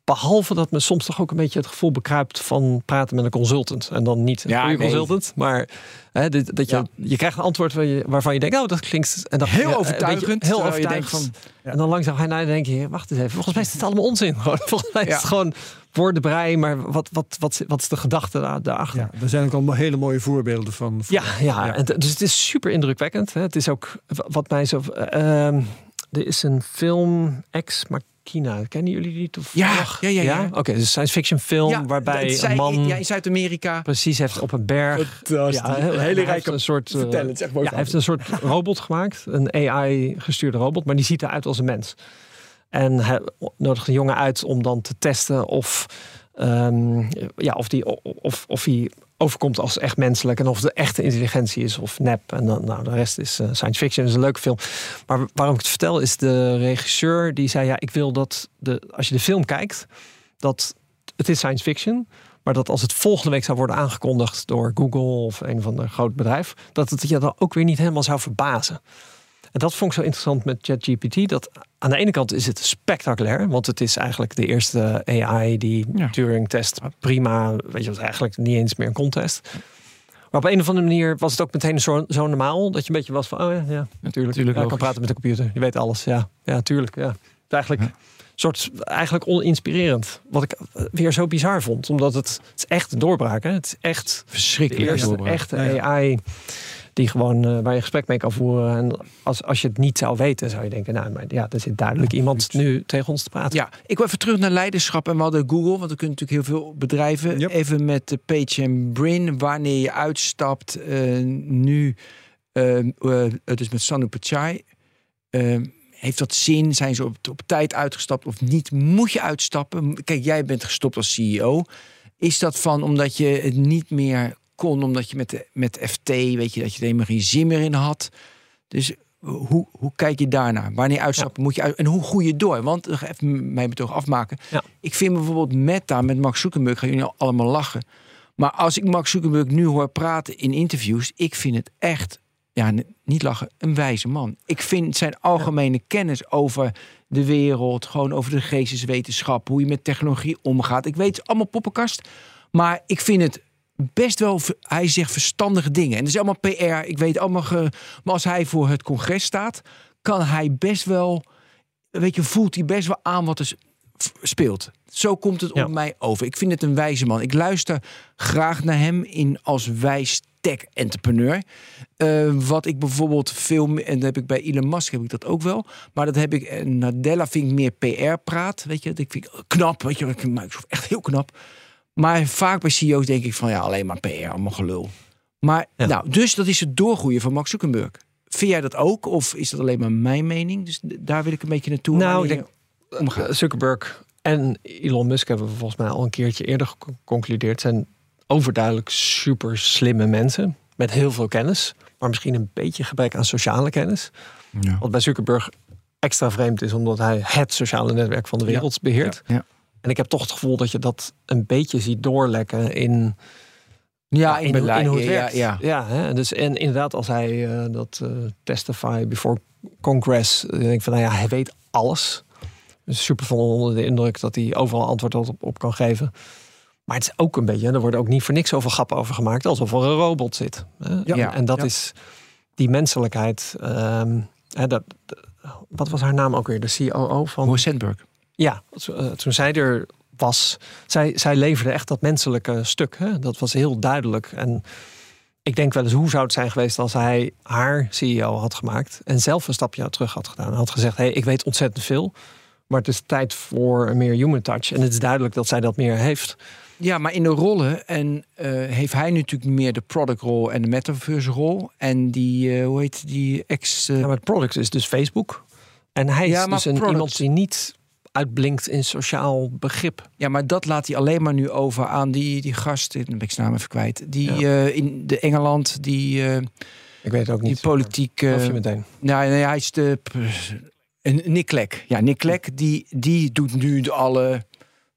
Behalve dat me soms toch ook een beetje het gevoel bekruipt van praten met een consultant. En dan niet een Ja, goede nee. consultant, maar hè, dit, dat je, Ja. je krijgt een antwoord waar je, waarvan je denkt, oh, dat klinkt en dan, Heel overtuigend, beetje Heel overtuigend. Ja. En dan langzaam ga je naar denk je, wacht eens even, volgens mij is het allemaal onzin. Gewoon. Volgens mij is het gewoon woordenbrei, maar wat, wat, wat, wat is de gedachte daar, daarachter? Ja, er zijn ook al hele mooie voorbeelden van. Ja, ja. Ja. En dus het is super indrukwekkend. Hè. Het is ook wat mij zo. ehm, er is een film, Ex Machina. Kennen jullie die toevallig? Ja, ja, ja, ja. Oké, dus een science fiction film Ja, waarbij dat een man Ja, in Zuid-Amerika. precies heeft op een berg. Fantastisch. Ja, heel- hij heeft een soort. eh, Vertel het, zeg maar. ja, hij heeft een soort robot gemaakt, een AI-gestuurde robot, maar die ziet eruit als een mens. En hij nodigt een jongen uit om dan te testen of, ehm, ja, of, die, of, of hij overkomt als echt menselijk en of de echte intelligentie is of nep. En dan, nou, de rest is eh, science fiction, is een leuke film. Maar waarom ik het vertel is de regisseur die zei: ja, ik wil dat de, als je de film kijkt, dat het is science fiction. Maar dat als het volgende week zou worden aangekondigd door Google of een van de groot bedrijf, dat het je dan ook weer niet helemaal zou verbazen. En dat vond ik zo interessant met ChatGPT. Dat aan de ene kant is het spectaculair, want het is eigenlijk de eerste AI die Ja. Turing-test prima, weet je wat, eigenlijk niet eens meer een contest. Maar op een of andere manier was het ook meteen zo, zo normaal dat je een beetje was van, oh ja, ja natuurlijk. Tuurlijk, ja, ik kan praten met de computer, je weet alles. Ja, ja tuurlijk. Ja. Het is eigenlijk soort eigenlijk oninspirerend. Wat ik weer zo bizar vond, omdat het, het is echt een doorbraak. Hè? Het is echt de Verschrikkelijk. eerste doorbraak. echte Ja, ja. AI die gewoon eh, waar je gesprek mee kan voeren. En als, als je het niet zou weten, zou je denken, nou, maar ja, er zit duidelijk iemand nu tegen ons te praten. Ja, ik wil even terug naar leiderschap. En we hadden Google, want er kunnen natuurlijk heel veel bedrijven. Yep. Even met de Page en Brin, wanneer je uitstapt. eh, nu, het is met Sanu Pichai. Eh, heeft dat zin? Zijn ze op, op tijd uitgestapt of niet? Moet je uitstappen? Kijk, jij bent gestopt als CEO. Is dat van omdat je het niet meer kon, omdat je met de, met FT, weet je, dat je er helemaal geen zin meer in had? Dus hoe, hoe kijk je daarnaar? Wanneer uitstappen moet je uit? En hoe groei je door? Want nog even mijn betoog afmaken. Ja. Ik vind bijvoorbeeld Meta met Mark Zuckerberg, gaan jullie allemaal lachen. Maar als ik Mark Zuckerberg nu hoor praten in interviews, ik vind het echt, ja, niet lachen, een wijze man. Ik vind zijn algemene kennis over de wereld, gewoon over de geesteswetenschap, hoe je met technologie omgaat. Ik weet het allemaal poppenkast, maar ik vind het best wel, hij zegt verstandige dingen. En het is allemaal PR, ik weet allemaal, ge- maar als hij voor het congres staat, kan hij best wel, weet je, voelt hij best wel aan wat er speelt. Zo komt het Ja. op mij over. Ik vind het een wijze man. Ik luister graag naar hem in als wijs tech-entrepreneur. Eh, wat ik bijvoorbeeld veel en dat heb ik bij Elon Musk heb ik dat ook wel, maar dat heb ik, eh, Nadella vind ik meer PR-praat, weet je, dat ik vind knap, weet je, ik Microsoft echt heel knap. Maar vaak bij CEO's denk ik van ja, alleen maar PR, allemaal gelul. Maar Ja. nou, dus dat is het doorgroeien van Mark Zuckerberg. Vind jij dat ook? Of is dat alleen maar mijn mening? Dus daar wil ik een beetje naartoe. Nou, ik denk- omgaat. Zuckerberg en Elon Musk hebben we volgens mij al een keertje eerder geconcludeerd, zijn overduidelijk super slimme mensen met heel veel kennis, maar misschien een beetje gebrek aan sociale kennis. Ja. Wat bij Zuckerberg extra vreemd is, omdat hij het sociale netwerk van de wereld beheert. Ja. En ik heb toch het gevoel dat je dat een beetje ziet doorlekken in, Ja, in, hoe- in hoe het ja, werkt. ja. ja hè? Dus, en inderdaad, als hij eh, dat eh, testify before Congress, dan denk ik van, nou ja, hij weet alles. Dus super van onder de indruk dat hij overal antwoord op, op kan geven. Maar het is ook een beetje, er wordt ook niet voor niks zoveel grappen over gemaakt, alsof er een robot zit. Hè? Ja. En, en dat Ja. is die menselijkheid. ehm, hè, dat, wat was haar naam ook weer? De COO van. Sandberg. Ja, eh, toen zij er was, zij, zij leverde echt dat menselijke stuk. Hè? Dat was heel duidelijk. En ik denk wel eens, hoe zou het zijn geweest als hij haar CEO had gemaakt en zelf een stapje terug had gedaan. Hij had gezegd, hey, ik weet ontzettend veel, maar het is tijd voor een meer human touch. En het is duidelijk dat zij dat meer heeft. Ja, maar in de rollen en eh, heeft hij natuurlijk meer de productrol en de metaverse rol. En die, eh, hoe heet die ex... Ja, maar het product is dus Facebook. En hij is dus een, product- iemand die niet uitblinkt in sociaal begrip. Ja, maar dat laat hij alleen maar nu over aan die, die gast, dan ben ik zijn naam even kwijt. Die Ja. eh, in de Engeland, die, eh, Ik weet het ook die niet. politiek... Geloof eh, je meteen. nou, nee, hij is de... En Nick Clegg. Ja, Nick Clegg, die, die doet nu de alle...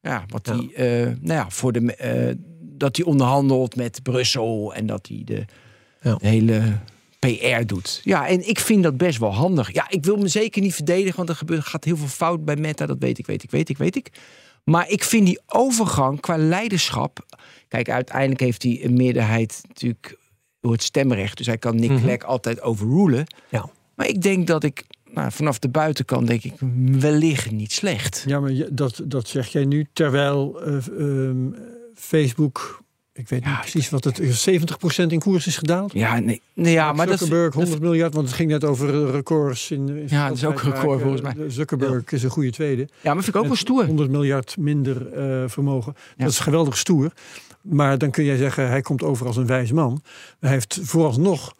Ja, wat Ja. die... eh, nou ja, voor de... eh, dat hij onderhandelt met Brussel en dat hij de, Ja. de hele PR doet. Ja, en ik vind dat best wel handig. Ja, ik wil me zeker niet verdedigen, want er gebeurt, gaat heel veel fout bij Meta. Dat weet ik, weet ik, weet ik, weet ik. Maar ik vind die overgang qua leiderschap... Kijk, uiteindelijk heeft hij een meerderheid natuurlijk door het stemrecht. Dus hij kan Nick Mhm. Clegg altijd overrulen. Ja. Maar ik denk dat ik nou, vanaf de buitenkant denk ik wellicht niet slecht. Ja, maar je- dat, dat zeg jij nu terwijl eh, ehm, Facebook, ik weet Ja, niet precies wat het is, 70% in koers is gedaald. Ja, nee, nee ja, maar dat is, Zuckerberg 100 miljard, want het ging net over eh, records in. in Ja, dat is ook een record veldrijdraken. volgens mij. Zuckerberg is een goede tweede. ja, maar vind ik ook wel stoer. 100 miljard minder eh, vermogen. Ja. Dat is geweldig stoer. Maar dan kun jij zeggen, hij komt over als een wijs man. Hij heeft vooralsnog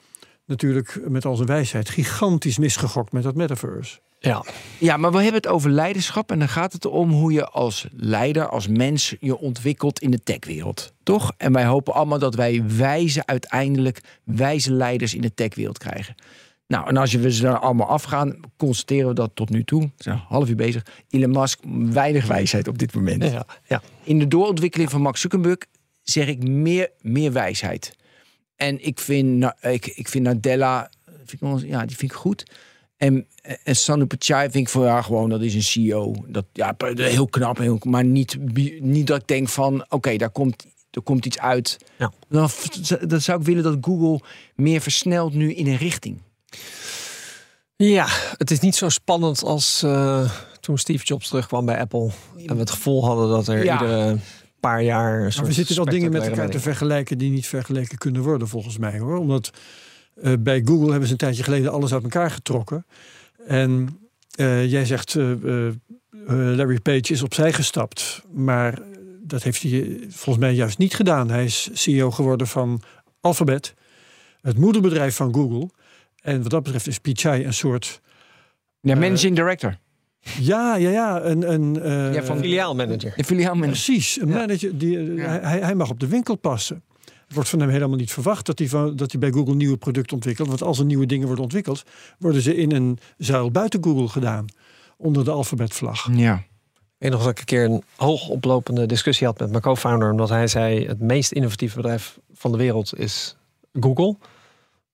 natuurlijk met al zijn wijsheid gigantisch misgegokt met dat metaverse. Ja, Ja, maar we hebben het over leiderschap en dan gaat het om hoe je als leider, als mens je ontwikkelt in de techwereld. Toch? En wij hopen allemaal dat wij wijze, uiteindelijk wijze leiders in de techwereld krijgen. Nou, en als je we ze daar allemaal afgaan, constateren we dat tot nu toe, we zijn een half uur bezig, Elon Musk weinig wijsheid op dit moment. ja, ja. In de doorontwikkeling van Max Zuckerberg zeg ik meer, meer wijsheid. En ik vind, Na- ik, ik vind Nadella, vind ik ja, die vind ik goed. En, en Sanu Pichai vind ik voor ja, gewoon, dat is een CEO. Dat, ja, heel knap, heel, maar niet, niet dat ik denk van, oké, daar komt, er komt iets uit. Ja. Dan, dan zou ik willen dat Google meer versnelt nu in een richting. Ja, het is niet zo spannend als eh, toen Steve Jobs terugkwam bij Apple. En we het gevoel hadden dat er Ja. iedere paar jaar. Een Maar soort we zitten wel dingen met elkaar te vergelijken die niet vergeleken kunnen worden, volgens mij hoor. Omdat eh, bij Google hebben ze een tijdje geleden alles uit elkaar getrokken. En eh, jij zegt, eh, Larry Page is opzij gestapt. Maar dat heeft hij volgens mij juist niet gedaan. Hij is CEO geworden van Alphabet, het moederbedrijf van Google. En wat dat betreft is Pichai een soort. Ja, managing director. Ja, ja, ja. Een, een, eh, Ja, van Filiaalmanager. Filiaalmanager. Precies, een Ja. manager die, Ja. hij, hij mag op de winkel passen. Het wordt van hem helemaal niet verwacht dat hij, van, dat hij bij Google nieuwe producten ontwikkelt. Want als er nieuwe dingen worden ontwikkeld, worden ze in een zuil buiten Google gedaan. Onder de alfabetvlag. Ja. Ik nog dat ik een keer een hoogoplopende discussie had met mijn co-founder. Omdat hij zei: het meest innovatieve bedrijf van de wereld is Google.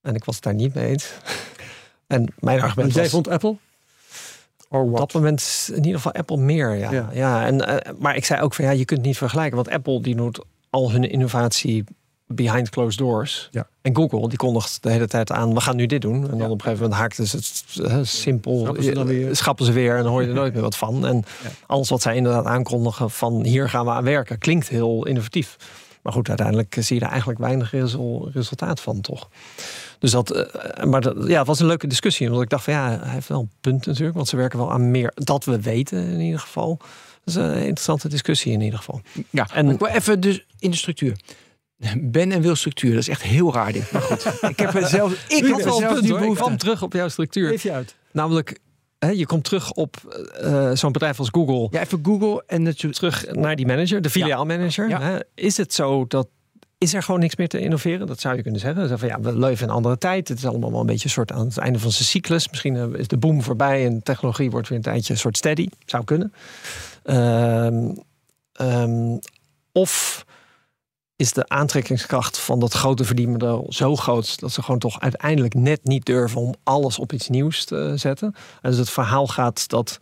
En ik was het daar niet mee eens. En mijn argument jij was... vond Apple? Op dat moment in ieder geval Apple meer. Ja. Ja. Ja. en, eh, maar ik zei ook van ja, je kunt niet vergelijken. Want Apple die doet al hun innovatie behind closed doors. Ja. En Google die kondigt de hele tijd aan, we gaan nu dit doen. En dan Ja. op een gegeven moment haakten ze het eh, simpel. Schrappen ze weer. Schappen ze weer en dan hoor je er nooit meer wat van. En Ja. alles wat zij inderdaad aankondigen van hier gaan we aan werken, klinkt heel innovatief. Maar goed, uiteindelijk zie je er eigenlijk weinig resul- resultaat van, toch? Dus dat, eh, maar dat, ja, het was een leuke discussie. Omdat ik dacht van ja, hij heeft wel een punt natuurlijk. Want ze werken wel aan meer dat we weten in ieder geval. Dat is een interessante discussie in ieder geval. Ja, En- en ik wil even dus in de structuur. Ben en wil structuur, dat is echt heel raar dit. Maar goed, ik heb er zelf, ik had wel zelf punt, die hoor. Ik kwam terug op jouw structuur. Geef je uit. Namelijk, hè, je komt terug op eh, zo'n bedrijf als Google. Ja, even Google en je... Terug naar die manager, de filiaalmanager. Ja. Hè. Is het zo dat is er gewoon niks meer te innoveren? Dat zou je kunnen zeggen. Zo van, ja, we leven in een andere tijd. Het is allemaal wel een beetje een soort aan het einde van zijn cyclus. Misschien eh, is de boom voorbij en technologie wordt weer een tijdje een soort steady. Zou kunnen. Ehm, ehm, of is de aantrekkingskracht van dat grote verdienmodel zo groot dat ze gewoon toch uiteindelijk net niet durven om alles op iets nieuws te zetten. En dus het verhaal gaat dat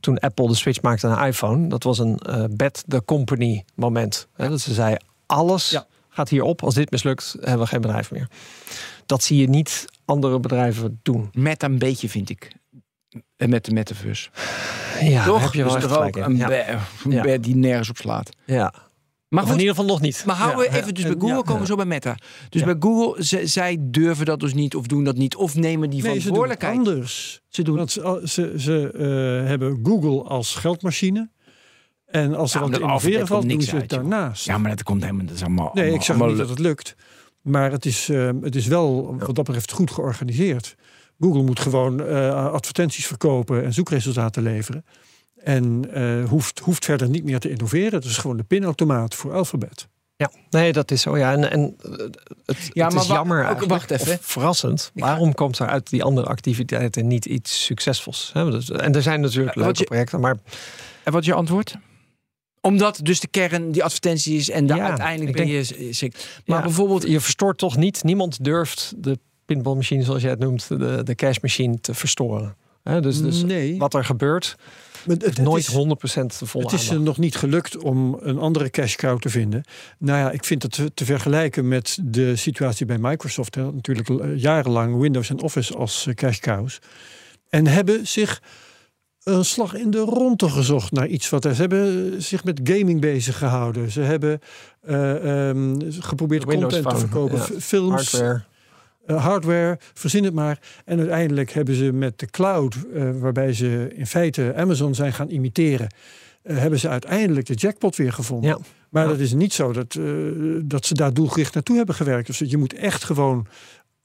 toen Apple de switch maakte naar iPhone, dat was een eh bet the company moment. Hè, dat ze zei alles Ja. gaat hierop. Als dit mislukt, hebben we geen bedrijf meer. Dat zie je niet andere bedrijven doen. Met een beetje, vind ik. En met de metaverse. Ja, Toch? heb je wel echt er gelijk ook in. een, Ja. bed die nergens op slaat. ja. Maar Of in goed, ieder geval nog niet. maar houden we even dus bij Google, ja, komen we zo bij Meta. Dus Ja. bij Google, ze- zij durven dat dus niet of doen dat niet. Of nemen die Nee, ze doen het verantwoordelijkheid. anders. Ze doen Want ze, ze, ze eh, hebben Google als geldmachine. En als er Ja, wat te innoveren valt, doen ze het daarnaast. Ja, maar dat komt helemaal... Dat is allemaal, nee, allemaal- ik zeg allemaal niet dat het lukt. Maar het is, eh, het is wel wat dat betreft goed georganiseerd. Google moet gewoon eh, advertenties verkopen en zoekresultaten leveren. En eh, hoeft, hoeft verder niet meer te innoveren. Het is gewoon de pinautomaat voor Alphabet. Ja, nee, dat is zo. Ja, en, en eh, het, Ja, het maar is wa- jammer. ook- wacht even. of verrassend. Waarom komt er uit die andere activiteiten niet iets succesvols? Hè? En er zijn natuurlijk leuke je- projecten, maar En wat is je antwoord? Omdat dus de kern die advertenties is en daar Ja, uiteindelijk ben denk- je. Maar Ja, bijvoorbeeld, je verstoort toch niet. Niemand durft de pinballmachine, zoals jij het noemt, de, de cashmachine te verstoren. Hè? Dus, dus nee, wat er gebeurt, maar het, het nooit is- 100% de volle Het is nog niet gelukt om een andere cash cow te vinden. Nou ja, ik vind het te, te vergelijken met de situatie bij Microsoft. Hè. Natuurlijk eh, jarenlang Windows en Office als eh, cash cows. En hebben zich een slag in de ronde gezocht naar iets wat er. Ze hebben zich met gaming bezig gehouden. Ze hebben eh, ehm, geprobeerd Windows content te verkopen, ja. films, Hardware. Eh, hardware, verzin het maar. En uiteindelijk hebben ze met de cloud, eh, waarbij ze in feite Amazon zijn gaan imiteren, eh, hebben ze uiteindelijk de jackpot weer gevonden. Ja. Maar Ja. dat is niet zo dat, eh, dat ze daar doelgericht naartoe hebben gewerkt. Dus je moet echt gewoon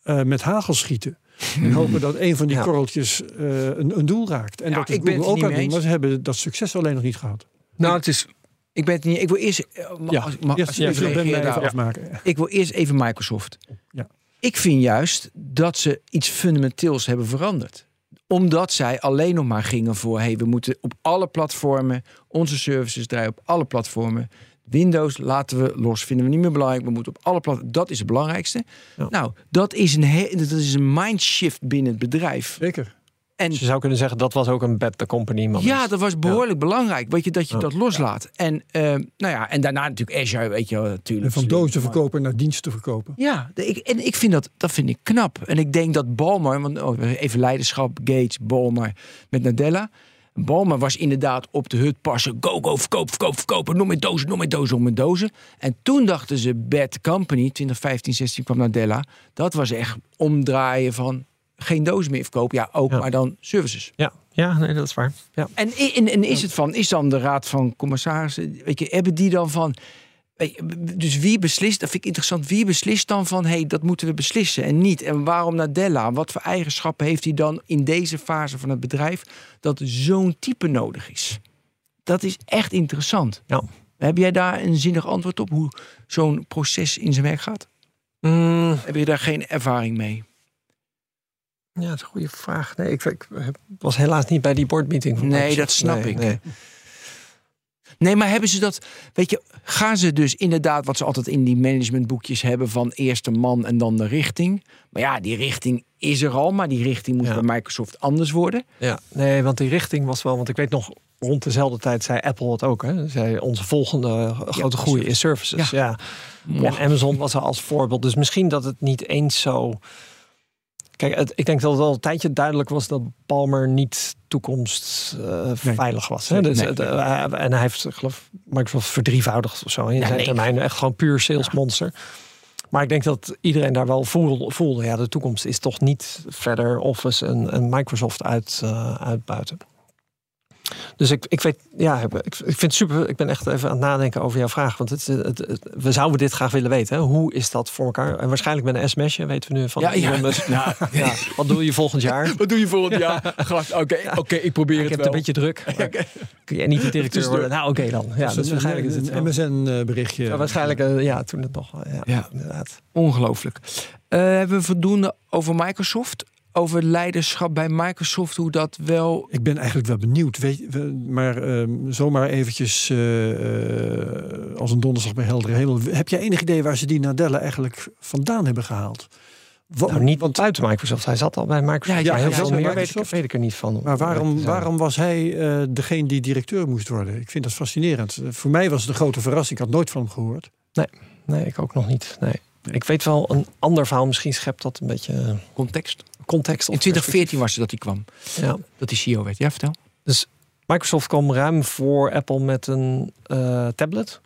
eh, met hagel schieten. En hopen dat een van die Ja. korreltjes eh, een, een doel raakt. En Ja, dat is ik ben ook niet aan mee doen. Maar ze hebben dat succes alleen nog niet gehad. nou, het is. Ik ben het niet. Ik wil eerst. Ja, als- ik Ben even afmaken. Ik wil eerst even Microsoft. Ja. Ik vind juist dat ze iets fundamenteels hebben veranderd. Omdat zij alleen nog maar gingen voor... hey, we moeten op alle platformen... onze services draaien op alle platformen. Windows laten we los, vinden we niet meer belangrijk. We moeten op alle platformen... Dat is het belangrijkste. Ja. Nou, dat is, een dat is een mindshift binnen het bedrijf. Zeker. En Dus je zou kunnen zeggen, dat was ook een bet the company moment. ja, dat was behoorlijk belangrijk. Weet je, dat je Ja. dat loslaat. En, eh, nou ja, en daarna natuurlijk Azure, weet je wel, natuurlijk. En van dozen Maar- verkopen naar diensten verkopen. Ja, ik, en ik vind dat, dat vind ik knap. En ik denk dat Balmer, want oh, even leiderschap, Gates, Balmer met Nadella. Balmer was inderdaad op de hut passen. Go, go, verkoop, verkoop, verkopen. Nog meer dozen, nog meer dozen, nog meer dozen. En toen dachten ze, bad company, 2015, 16 kwam Nadella. Dat was echt omdraaien van geen dozen meer verkopen. Ja, ook, Ja. maar dan services. Ja, ja nee, dat is waar. Ja. En, en, en is het van, is dan de raad van commissarissen, weet je, hebben die dan van, je, dus wie beslist, dat vind ik interessant, wie beslist dan van, hé, hey, dat moeten we beslissen en niet? En waarom Nadella? Wat voor eigenschappen heeft hij dan in deze fase van het bedrijf dat zo'n type nodig is? Dat is echt interessant. Ja. Heb jij daar een zinnig antwoord op, hoe zo'n proces in zijn werk gaat? Mm, Heb je daar geen ervaring mee? Ja, dat is een goede vraag. Nee, ik, ik was helaas niet bij die boardmeeting. Nee, dat snap Nee, ik. nee. Nee, maar hebben ze dat, weet je, gaan ze dus inderdaad wat ze altijd in die managementboekjes hebben van eerst de man en dan de richting. Maar ja, die richting is er al, maar die richting moet Ja. bij Microsoft anders worden. Ja, nee, want die richting was wel, want ik weet nog rond dezelfde tijd zei Apple het ook. Hè? Zei onze volgende grote groei is services. Ja. En Amazon was er als voorbeeld. Dus misschien dat het niet eens zo. Kijk, het, ik denk dat het al een tijdje duidelijk was dat Palmer niet toekomst eh, veilig was. Hè? Dus, Nee. het, eh, en hij heeft, geloof, Microsoft verdrievoudigd of zo in zijn nee. termijn. Echt gewoon puur salesmonster. Maar ik denk dat iedereen daar wel voelde, voelde. Ja, de toekomst is toch niet verder Office en, en Microsoft uit, eh, uitbuiten. Dus ik, ik weet, ja, ik, ik vind het super. Ik ben echt even aan het nadenken over jouw vraag. Want het, het, het- we zouden dit graag willen weten. Hè? Hoe is dat voor elkaar? En waarscheinlijk met een sms'je weten we nu van. Ja, ja. Nou, Ja, wat doe je volgend jaar? Wat doe je volgend jaar? Oké, oké, ik probeer ik het heb wel. het een beetje druk. maar Kun jij niet de directeur Dus worden? Nou, oké dan. Ja, Dus dus waarschijnlijk is het een. MSN-berichtje. Ja, waarschijnlijk, eh, ja, toen het nog. Ja, Ja. inderdaad. Ongelooflijk. Eh, hebben we voldoende over Microsoft? Over leiderschap bij Microsoft, hoe dat wel... Ik ben eigenlijk wel benieuwd. Weet, maar ehm, zomaar eventjes eh, eh, als een donderslag bij heldere hemel. Heb jij enig idee waar ze die Nadella eigenlijk vandaan hebben gehaald? Wat, Nou, niet want, buiten Microsoft. Hij zat al bij Microsoft. Ja, Ja, ja, heel ja, veel meer weet ik, Microsoft. weet ik er niet van. maar waarom, waarom was hij eh, degene die directeur moest worden? Ik vind dat fascinerend. Voor mij was het een grote verrassing. Ik had nooit van hem gehoord. Nee, ik ook nog niet. Nee. Ik weet wel een ander verhaal. Misschien schept dat een beetje Context. Context. of In 2014 was het dat hij kwam. Ja. Dat hij CEO werd. Ja, vertel. Microsoft kwam ruim voor Apple met een eh, tablet.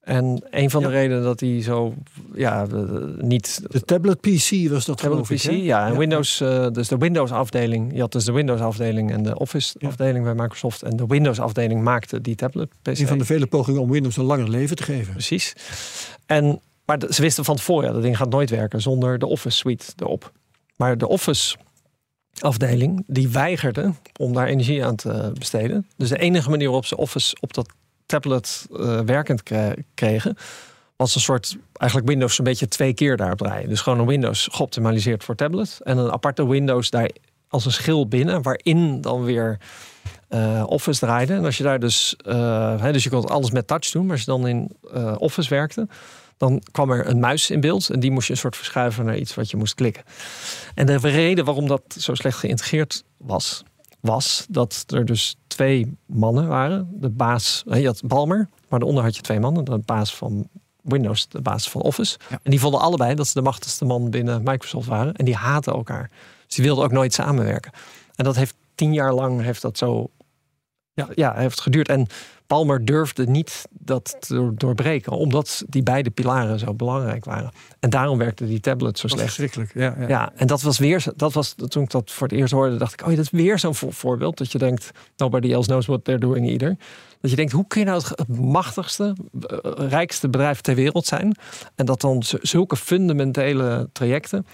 En een van de redenen dat hij zo ja, eh, niet De tablet PC was dat tablet ik. PC, ja, en Ja. Windows, eh, dus de Windows afdeling. Je had dus de Windows afdeling en de Office Ja. afdeling bij Microsoft. En de Windows afdeling maakte die tablet PC. Een van de vele pogingen om Windows een langer leven te geven. Precies. En, maar de- ze wisten van tevoren, ja, dat ding gaat nooit werken zonder de Office suite erop. Maar de Office afdeling, die weigerde om daar energie aan te besteden. Dus de enige manier waarop ze Office op dat tablet eh, werkend kre- kregen, was een soort, eigenlijk Windows een beetje twee keer daarop draaien. Dus gewoon een Windows geoptimaliseerd voor tablet en een aparte Windows daar als een schil binnen, waarin dan weer eh, Office draaide. En als je daar dus, hè, dus je kon alles met touch doen, maar als je dan in Office werkte, dan kwam er een muis in beeld en die moest je een soort verschuiven naar iets wat je moest klikken. En de reden waarom dat zo slecht geïntegreerd was, was dat er dus twee mannen waren. De baas, je had Balmer, maar daaronder had je twee mannen. De baas van Windows, de baas van Office. Ja. En die vonden allebei dat ze de machtigste man binnen Microsoft waren. En die haten elkaar. Dus die wilden ook nooit samenwerken. En dat heeft tien jaar lang heeft dat zo ja, ja, heeft geduurd. En Palmer durfde niet dat te doorbreken, omdat die beide pilaren zo belangrijk waren. En daarom werkte die tablet zo slecht. verschrikkelijk. Ja, ja. Ja, en dat was weer, dat was toen ik dat voor het eerst hoorde, dacht ik, oh ja, dat is weer zo'n voor- voorbeeld. Dat je denkt, nobody else knows what they're doing either. Dat je denkt, hoe kun je nou het, machtigste, eh, rijkste bedrijf ter wereld zijn? En dat dan zulke fundamentele trajecten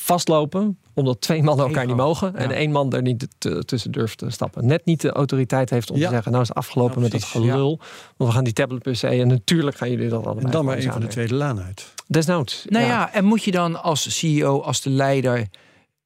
vastlopen, omdat twee mannen elkaar niet mogen en Ja. één man er niet tussen durft te stappen. Net niet de autoriteit heeft om Ja. te zeggen, nou is het afgelopen Ja, met dat gelul. Want we gaan die tablet per se en natuurlijk gaan jullie dat allemaal. En dan maar een van de tweede laan uit. Desnoods. Nou ja. en moet je dan als CEO, als de leider,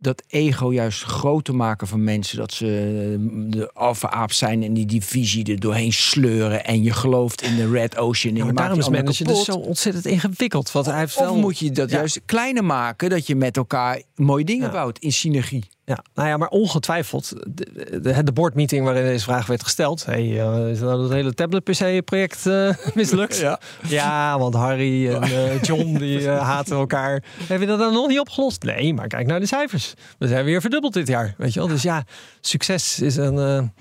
dat ego juist groter maken van mensen? Dat ze eh, de alfa-aap zijn en die divisie er doorheen sleuren. En je gelooft in de Red Ocean. En Ja, je maar maakt daarom is managen dus zo ontzettend ingewikkeld. Want hij heeft Of wel... moet je dat Ja. juist kleiner maken, dat je met elkaar mooie dingen Ja. bouwt in synergie? Ja, nou ja, maar ongetwijfeld. De, de, de boardmeeting waarin deze vraag werd gesteld. Hey, eh, is nou dat hele tablet PC-project eh, mislukt? Ja. Ja, want Harry en eh, John die haten elkaar. Hebben we dat dan nog niet opgelost? Nee, maar kijk naar de cijfers. We zijn weer verdubbeld dit jaar. Weet je wel? Dus ja, succes is een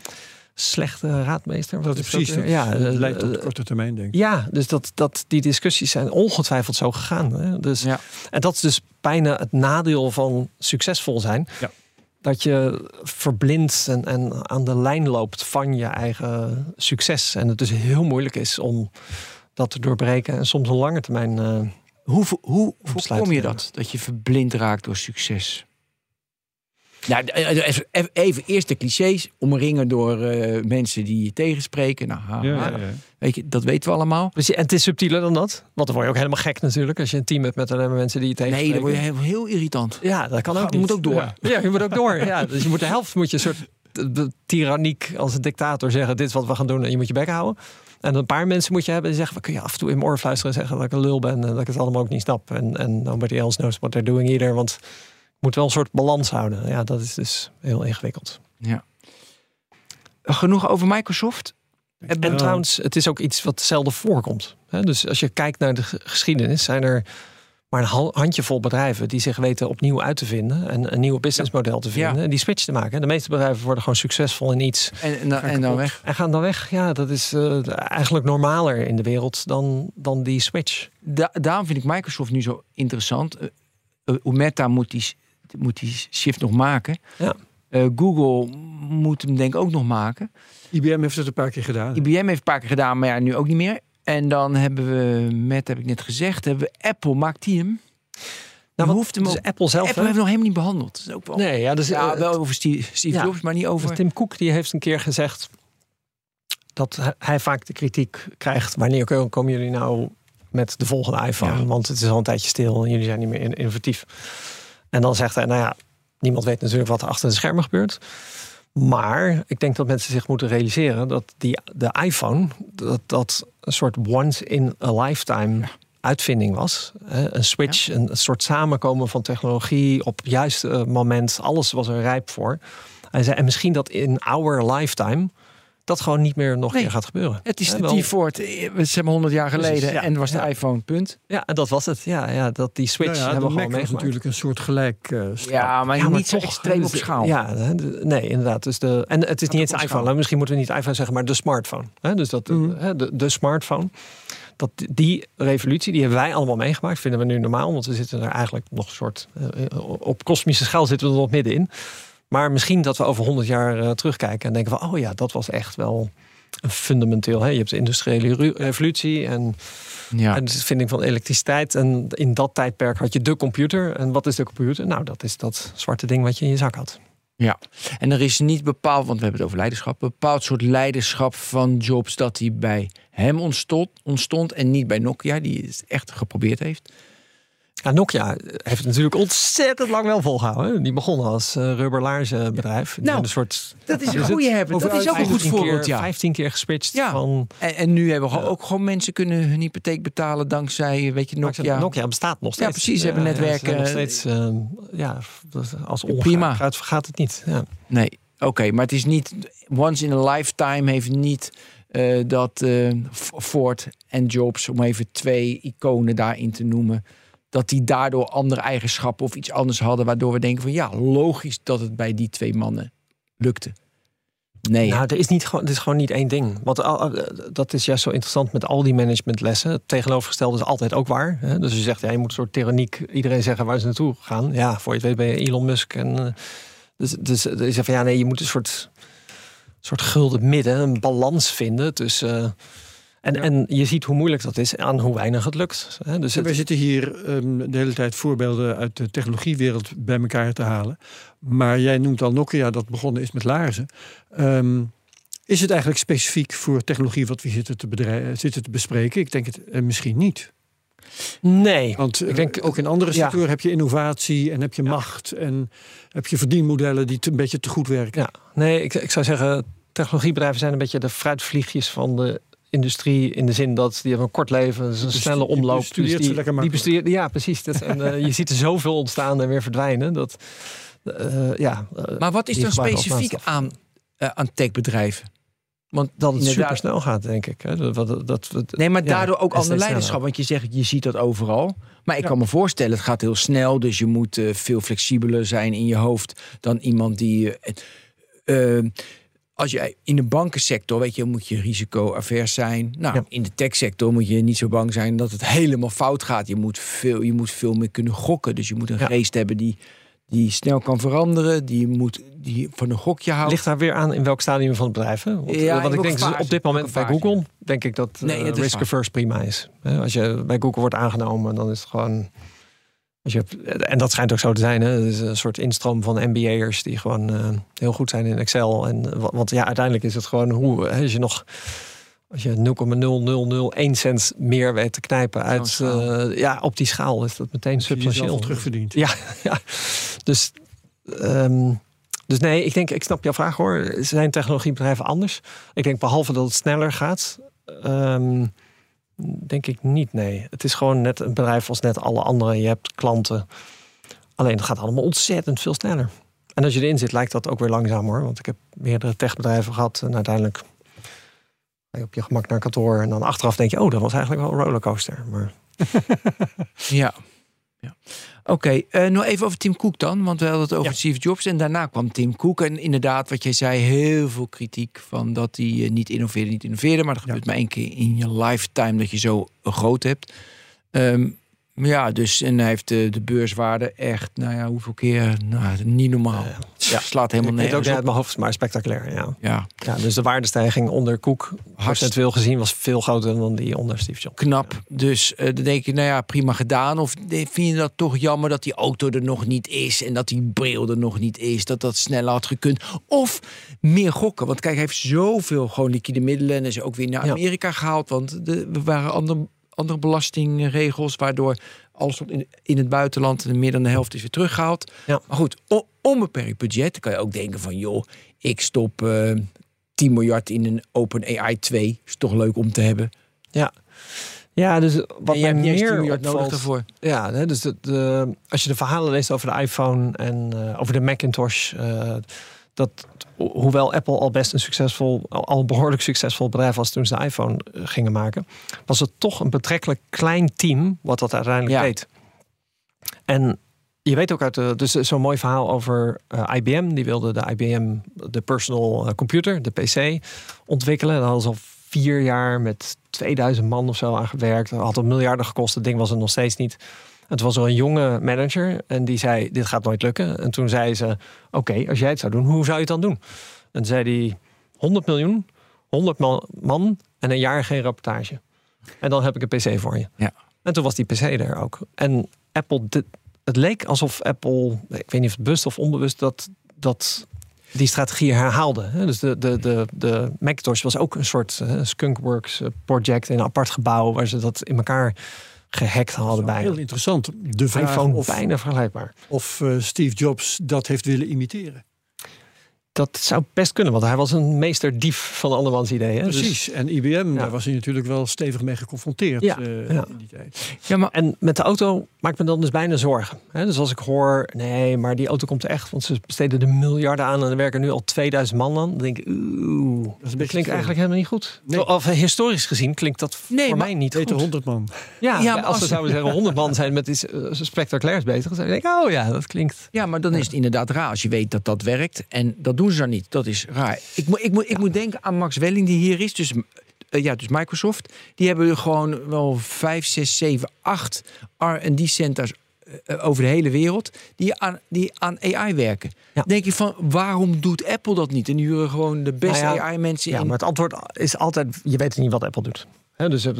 slechte raadmeester. Dat is precies. Dat Ja, eh, leidt tot korte termijn, denk ik. ja, dus dat, dat, die discussies zijn ongetwijfeld zo gegaan. Hè? Dus, Ja. En dat is dus bijna het nadeel van succesvol zijn. Ja. Dat je verblindt en, en aan de lijn loopt van je eigen succes. En het dus heel moeilijk is om dat te doorbreken. En soms een lange termijn. eh, Hoe, hoe voorkom je dat? Dat je verblind raakt door succes? Nou, eh, even, even- eerst de clichés. Omringen door eh, mensen die je tegenspreken. Nou, haha. Ja, ja, ja. Weet je, dat weten we allemaal. precies. en het is subtieler dan dat. Want dan word je ook helemaal gek natuurlijk. Als je een team hebt met alleen maar mensen die je Nee, tegenspreken. dan word je heel, heel irritant. Ja, dat kan ook Je moet ook door. Ja. Ja, je moet ook door. Ja, dus je moet de helft moet je een soort de- tyranniek als een dictator zeggen: dit is wat we gaan doen en je moet je bek houden. En een paar mensen moet je hebben die zeggen: we kun je af en toe in mijn oor fluisteren en zeggen dat ik een lul ben en dat ik het allemaal ook niet snap. En, en nobody else knows what they're doing either. Want je moet wel een soort balans houden. Ja, dat is dus heel ingewikkeld. Ja. Genoeg over Microsoft. En trouwens, het is ook iets wat zelden voorkomt. Dus als je kijkt naar de ge- geschiedenis, zijn er maar een ha- handjevol bedrijven die zich weten opnieuw uit te vinden en een nieuw businessmodel te vinden Ja. en die switch te maken. De meeste bedrijven worden gewoon succesvol in iets En, en, en dan weg. En gaan dan weg. Ja, dat is eh, eigenlijk normaler in de wereld dan, dan die switch. Da- daarom vind ik Microsoft nu zo interessant. Eh, Meta moet die, moet die shift nog maken. Ja. Eh, Google moet hem denk ik ook nog maken. IBM heeft het een paar keer gedaan. IBM heeft een paar keer gedaan, maar ja, nu ook niet meer. En dan hebben we, met heb ik net gezegd, hebben we Apple. Maakt die hem? Nou, wat, hoeft hem dus ook- Apple zelf. Apple hè? heeft nog helemaal niet behandeld. Dat is ook wel. Nee, ja, dus, ja, eh, wel over Steve, Steve ja. Jobs, maar niet over. Dus Tim Cook die heeft een keer gezegd dat hij- vaak de kritiek krijgt. Wanneer ko- komen jullie nou met de volgende iPhone? Ja. Want het is al een tijdje stil en jullie zijn niet meer in- innovatief. En dan zegt hij, nou ja, niemand weet natuurlijk wat er achter de schermen gebeurt. Maar ik denk dat mensen zich moeten realiseren dat die, de iPhone, dat dat een soort once in a lifetime uitvinding was. Een switch, een soort samenkomen van technologie op het juiste moment. Alles was er rijp voor. Hij zei, en misschien dat in our lifetime dat gewoon niet meer nog een Nee. keer gaat gebeuren. het is de wel- T-Ford, eh, zeg maar 100 jaar geleden. Precies, ja. En was de Ja. iPhone, punt. Ja, en dat was het. Ja, ja dat die switch Nou ja, hebben de we gewoon meegemaakt. natuurlijk een soort gelijk eh, stap. Ja, maar Ja, maar niet zo extreem dus op schaal. Ja, de- nee, inderdaad. Dus de, en het is niet eens de iPhone. hè. Misschien moeten we niet iPhone zeggen, maar de smartphone. Hè, dus dat, Mhm. hè, de, de smartphone. Dat, die revolutie, die hebben wij allemaal meegemaakt. Vinden we nu normaal, want we zitten er eigenlijk nog een soort... eh, op kosmische schaal zitten we er nog middenin. Maar misschien dat we over 100 jaar eh, terugkijken en denken van... oh ja, dat was echt wel een fundamenteel. Hè? Je hebt de industriële revolutie en Ja. en de vinding van elektriciteit. En in dat tijdperk had je de computer. En wat is de computer? Nou, dat is dat zwarte ding wat je in je zak had. En er is niet bepaald, want we hebben het over leiderschap, bepaald soort leiderschap van Jobs dat hij bij hem ontstond, ontstond en niet bij Nokia, die het echt geprobeerd heeft. Ja, Nokia heeft natuurlijk ontzettend lang wel volgehouden. hè. Die begonnen als uh, rubberlaarzenbedrijf. Die Nou, een soort, Dat is een goede hebben. Dat is ook een goed 15 voorbeeld, ja. 15 keer geswitcht Ja. van... En, en nu hebben we ook gewoon mensen kunnen hun hypotheek betalen dankzij, weet je, Nokia. Nokia. bestaat nog steeds. precies, ze hebben Ja, netwerken. nog steeds, eh, ja, als Prima. gaat, gaat het niet. Ja. Nee, oké, maar het is niet once in a lifetime heeft niet eh, dat eh, Ford en Jobs, om even twee iconen daarin te noemen, dat die daardoor andere eigenschappen of iets anders hadden, waardoor we denken van ja, logisch dat het bij die twee mannen lukte. Nee, Nou, er is, niet, gewoon- het is gewoon niet één ding. Want dat is juist zo interessant met al die managementlessen. Het tegenovergestelde is altijd ook waar. Hè? Dus je zegt, ja, je moet een soort tyranniek iedereen zeggen waar ze naartoe gaan. Ja, voor je weet ben je Elon Musk. En, eh, dus, dus je zegt van ja, nee, je moet een soort, soort gulden midden, een balans vinden tussen. eh, en, en je ziet hoe moeilijk dat is aan hoe weinig het lukt. Hè? Dus het, wij zitten hier ehm, de hele tijd voorbeelden uit de technologiewereld bij elkaar te halen. Maar jij noemt al Nokia dat begonnen is met laarzen. Ehm, is het eigenlijk specifiek voor technologie wat we zitten te, zitten te bespreken? Ik denk het eh, misschien niet. nee, Want eh, Ik denk- ook in andere ja. sectoren heb je innovatie en heb je macht en heb je verdienmodellen die te- een beetje te goed werken. Ja, nee, ik, ik zou zeggen, technologiebedrijven zijn een beetje de fruitvliegjes van de industrie in de zin dat die hebben een kort leven, dus een snelle die omloop. bestudeert dus ze die, lekker die makkelijk. bestudeert, ja, precies. Dat, en, eh, je ziet er zoveel ontstaan en weer verdwijnen. Dat, eh, ja, eh, maar wat is die dan als specifiek aan, aan techbedrijven? Want dat het super snel gaat, denk ik. Hè. Dat, dat, dat, Nee, maar ja, daardoor ook en ander steeds leiderschap. Want je zegt, je ziet dat overal. Maar ik Ja. kan me voorstellen, het gaat heel snel. Dus je moet veel flexibeler zijn in je hoofd dan iemand die. eh, als je in de bankensector, weet je, moet je risico-avers zijn. Nou, Ja. in de techsector moet je niet zo bang zijn dat het helemaal fout gaat. Je moet veel, je moet veel meer kunnen gokken. Dus je moet een Ja. geest hebben die, die snel kan veranderen. Die moet die van een gokje houdt. Ligt daar weer aan in welk stadium van het bedrijf? Hè? Want, Ja, in wat ik denk fase? op dit moment bij fase? Google, denk ik dat Nee, is risk averse prima is. Als je bij Google wordt aangenomen, dan is het gewoon. Als je, hebt- en dat schijnt ook zo te zijn. Hè? Het is een soort instroom van MBA'ers die gewoon eh, heel goed zijn in Excel. En, eh, wa- want ja, uiteindelijk is het gewoon hoe hè, als je nog. Als je 0,0001 cent meer weet te knijpen uit. eh, ja, op die schaal is dat meteen substantieel. al terugverdient. Ja, ja. Dus, ehm, dus nee, ik denk, ik snap jouw vraag hoor. Zijn technologiebedrijven anders? Ik denk behalve dat het sneller gaat, ehm, denk ik niet. Nee, het is gewoon net een bedrijf als net alle andere. Je hebt klanten. Alleen het gaat allemaal ontzettend veel sneller. En als je erin zit, lijkt dat ook weer langzaam hoor. Want ik heb meerdere techbedrijven gehad en uiteindelijk ga je op je gemak naar kantoor en dan achteraf denk je, oh, dat was eigenlijk wel een rollercoaster. Maar Ja. Oké, eh, nog even over Tim Cook dan. Want we hadden het over Ja. Steve Jobs. En daarna kwam Tim Cook. En inderdaad, wat jij zei, heel veel kritiek van dat hij eh, niet innoveerde, niet innoveerde. Maar dat gebeurt maar één keer in je lifetime dat je zo groot hebt. Ehm, ja, dus en hij heeft de, de beurswaarde echt, nou ja, hoeveel keer? Nou, niet normaal. Ja. Slaat helemaal Ik weet ook uit mijn hoofd, maar spectaculair. Ja. Ja, Ja, dus de waardestijging onder Koek, procentueel gezien, was veel groter dan die onder Steve Jobs. knap. Dus eh, dan denk je, nou ja, prima gedaan. Of vind je dat toch jammer dat die auto er nog niet is... en dat die bril er nog niet is, dat dat sneller had gekund? Of meer gokken, want kijk, hij heeft zoveel gewoon liquide middelen... en is ook weer naar. Amerika gehaald, want de, er waren andere, andere belastingregels... waardoor alles wat in, in het buitenland meer dan de helft is weer teruggehaald. Ja. Maar goed, o- onbeperkt budget kan je ook denken van... joh, ik stop eh 10 miljard in een Open AI 2. Is toch leuk om te hebben. Ja. Ja, dus wat mij hebt niet eens 10 meer nodig daarvoor. Ja, hè, dus de, de- als je de verhalen leest over de iPhone en eh, over de Macintosh, eh, dat ho- hoewel Apple al best een succesvol, al een behoorlijk succesvol bedrijf was toen ze de iPhone eh, gingen maken, was het toch een betrekkelijk klein team wat dat uiteindelijk Ja. deed. En je weet ook uit de, dus zo'n mooi verhaal over eh, IBM. Die wilde de IBM, de personal eh, computer, de PC, ontwikkelen. Daar hadden ze al vier jaar met 2000 man of zo aan gewerkt. Dat had een miljarden gekost. Het ding was er nog steeds niet. Het was er een jonge manager en die zei: Dit gaat nooit lukken. En toen zei ze: Oké, als jij het zou doen, hoe zou je het dan doen? En toen zei hij: 100 miljoen, 100 man, en een jaar geen rapportage. En dan heb ik een PC voor je. Ja. En toen was die PC er ook. En Apple, het leek alsof Apple, ik weet niet of het bewust of onbewust, dat, dat die strategie herhaalde. Dus de, de, de, de Macintosh was ook een soort Skunkworks eh, project in een apart gebouw waar ze dat in elkaar gehackt hadden bij. Heel interessant. De vraag iPhone of, bijna vergelijkbaar. of eh, Steve Jobs dat heeft willen imiteren. Dat zou best kunnen, want hij was een meesterdief van andermans ideeën. Dus- Precies. En IBM, daar was hij natuurlijk wel stevig mee geconfronteerd Ja, eh, ja. in die tijd. Ja, maar En met de auto maakt me dan dus bijna zorgen. Hè? Dus als ik hoor, nee, maar die auto komt echt, want ze besteden er miljarden aan en er werken nu al 2000 man aan. Dan denk ik, oeh, dat, klinkt eigenlijk helemaal niet goed. Nee. Of historisch gezien klinkt dat Nee, voor maar- mij niet goed. 100 man. Ja, Ja, als, als- ze zouden zeggen 100 man zijn met iets eh, spectaculairs bezig, dan zou je denken, oh ja, dat klinkt. Ja, maar dan is het inderdaad raar als je weet dat dat werkt. En dat doen ze dan niet. Dat is raar. Ik, moet ik, moet ik moet denken aan Max Welling die hier is. Dus, eh, ja, dus Microsoft. Die hebben gewoon wel 5, 6, 7, 8 R&D centers eh, over de hele wereld. Die aan, die aan AI werken. Ja. denk je van, waarom doet Apple dat niet? En huren gewoon de beste Nou ja, AI-mensen Ja, in. maar het antwoord is altijd, je weet niet wat Apple doet. Dus eh,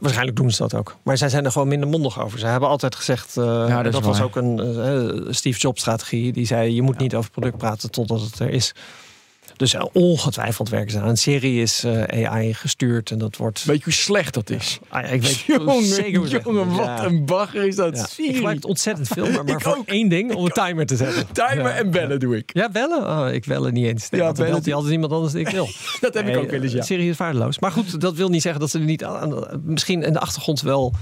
waarschijnlijk doen ze dat ook. Maar zij zijn er gewoon minder mondig over. Ze hebben altijd gezegd, eh, dat was ook een eh, Steve Jobs strategie. Die zei, je moet niet over product praten totdat het er is. Dus eh, ongetwijfeld werken ze aan. Een serie is eh, AI gestuurd en dat wordt... Weet je hoe slecht dat is? Ah, ja, ik weet Jongen, zeker hoe jongen, wat Ja. een bagger is dat. Ja. Ik gebruik het ontzettend veel, maar, voor ook. één ding, om een timer te zetten. Timer en bellen doe ik. Ja, bellen? Oh, ik bellen niet eens. Nee, Ja, bellen belt hij altijd iemand anders dan ik wil. Dat heb ik ook wel eens, ja. eh, Serie is waardeloos. Maar goed, dat wil niet zeggen dat ze er niet aan, misschien in de achtergrond wel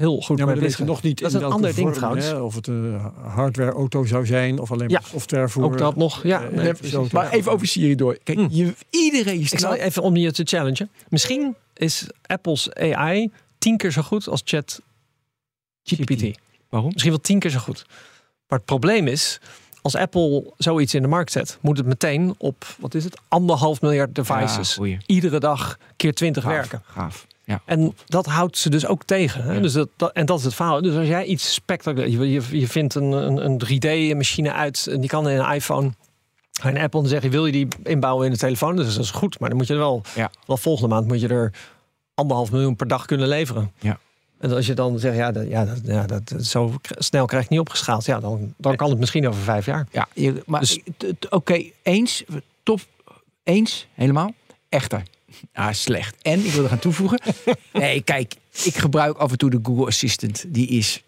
heel goed Ja, maar nog niet Dat is in een ander ding vorm, trouwens. hè, of het een hardware-auto zou zijn of alleen maar Ja, software voor... Ook dat nog. Ja, eh, nee, Maar even over Siri door. Kijk, Hm. je, iedereen Ik zal even om je te challengen. Misschien is Apple's AI tien keer zo goed als Chat GPT. Waarom? Misschien wel tien keer zo goed. Maar het probleem is, als Apple zoiets in de markt zet, moet het meteen op, wat is het, anderhalf miljard devices. iedere dag keer twintig Gaaf, werken. Gaaf. Ja. En dat houdt ze dus ook tegen. Hè? Ja. Dus dat, dat- en dat is het verhaal. Dus als jij iets spectaculairs... Je, je, je vindt een, een, een 3D-machine uit... en die kan in een iPhone... En Apple dan zeg je, wil je die inbouwen in de telefoon? Dus dat is goed. Maar dan moet je er wel... Ja. wel volgende maand moet je er anderhalf miljoen per dag kunnen leveren. Ja. En als je dan zegt, ja, dat, ja, dat, ja dat, zo snel krijg je niet opgeschaald. Ja, dan, dan kan het misschien over vijf jaar. Ja, je, maar Dus- oké, eens, top, eens, helemaal. Echter, ah, slecht. En ik wil er gaan toevoegen. nee, kijk, ik gebruik af en toe de Google Assistant. Die is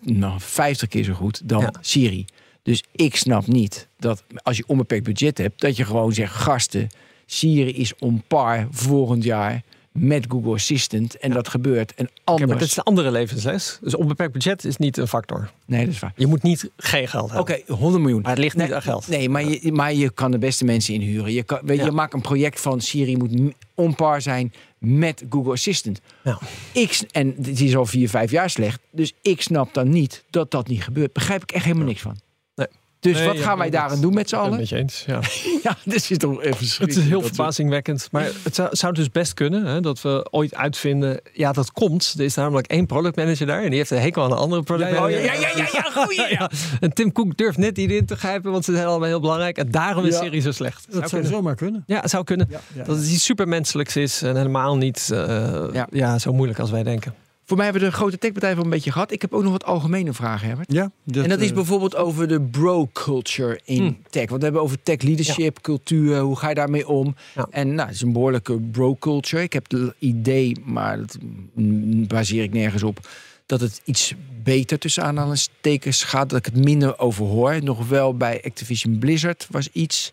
nou, 50 keer zo goed dan Ja. Siri. Dus ik snap niet dat als je onbeperkt budget hebt, dat je gewoon zegt, gasten, Siri is on par volgend jaar met Google Assistant. En dat gebeurt. En anders. maar dit is de andere levensles. Dus onbeperkt budget is niet een factor. Nee, dat is waar. Je moet niet geen geld hebben. Oké, 100 miljoen. Maar het ligt nee, niet aan geld. Nee, maar je, maar je kan de beste mensen inhuren. Je, kan, weet, je maakt een project van Siri moet m- on par zijn met Google Assistant. Ja. Ik, en het is al vier, vijf jaar slecht. Dus ik snap dan niet dat dat niet gebeurt. Begrijp ik echt helemaal niks van. Dus Nee, wat ja, gaan wij dat- daaraan doen met z'n allen? het met je eens, ja. Ja, dit is toch even Het is heel verbazingwekkend. Maar het zou, zou dus best kunnen hè, dat we ooit uitvinden. Ja, dat komt. Er is namelijk één product manager daar. En die heeft een hekel aan een andere product Ja, ja, manager. Ja, ja, ja, ja, goeie. Ja. En Tim Cook durft net niet in te grijpen, want ze zijn allemaal heel belangrijk. En daarom is de Ja. serie zo slecht. Dat zou kunnen. zomaar kunnen. Ja, het zou kunnen. Ja, ja. Dat het iets supermenselijks is en helemaal niet eh, Ja. ja. zo moeilijk als wij denken. Voor mij hebben we de grote techbedrijven een beetje gehad. Ik heb ook nog wat algemene vragen, Herbert. Ja, en dat is eh, bijvoorbeeld over de bro-culture in Hmm. tech. Want we hebben over tech leadership, cultuur, hoe ga je daarmee om? Ja. En nou, het is een behoorlijke bro-culture. Ik heb het idee, maar dat baseer ik nergens op, dat het iets beter tussen aanhalingstekens gaat. Dat ik het minder over hoor. Nog wel bij Activision Blizzard was iets.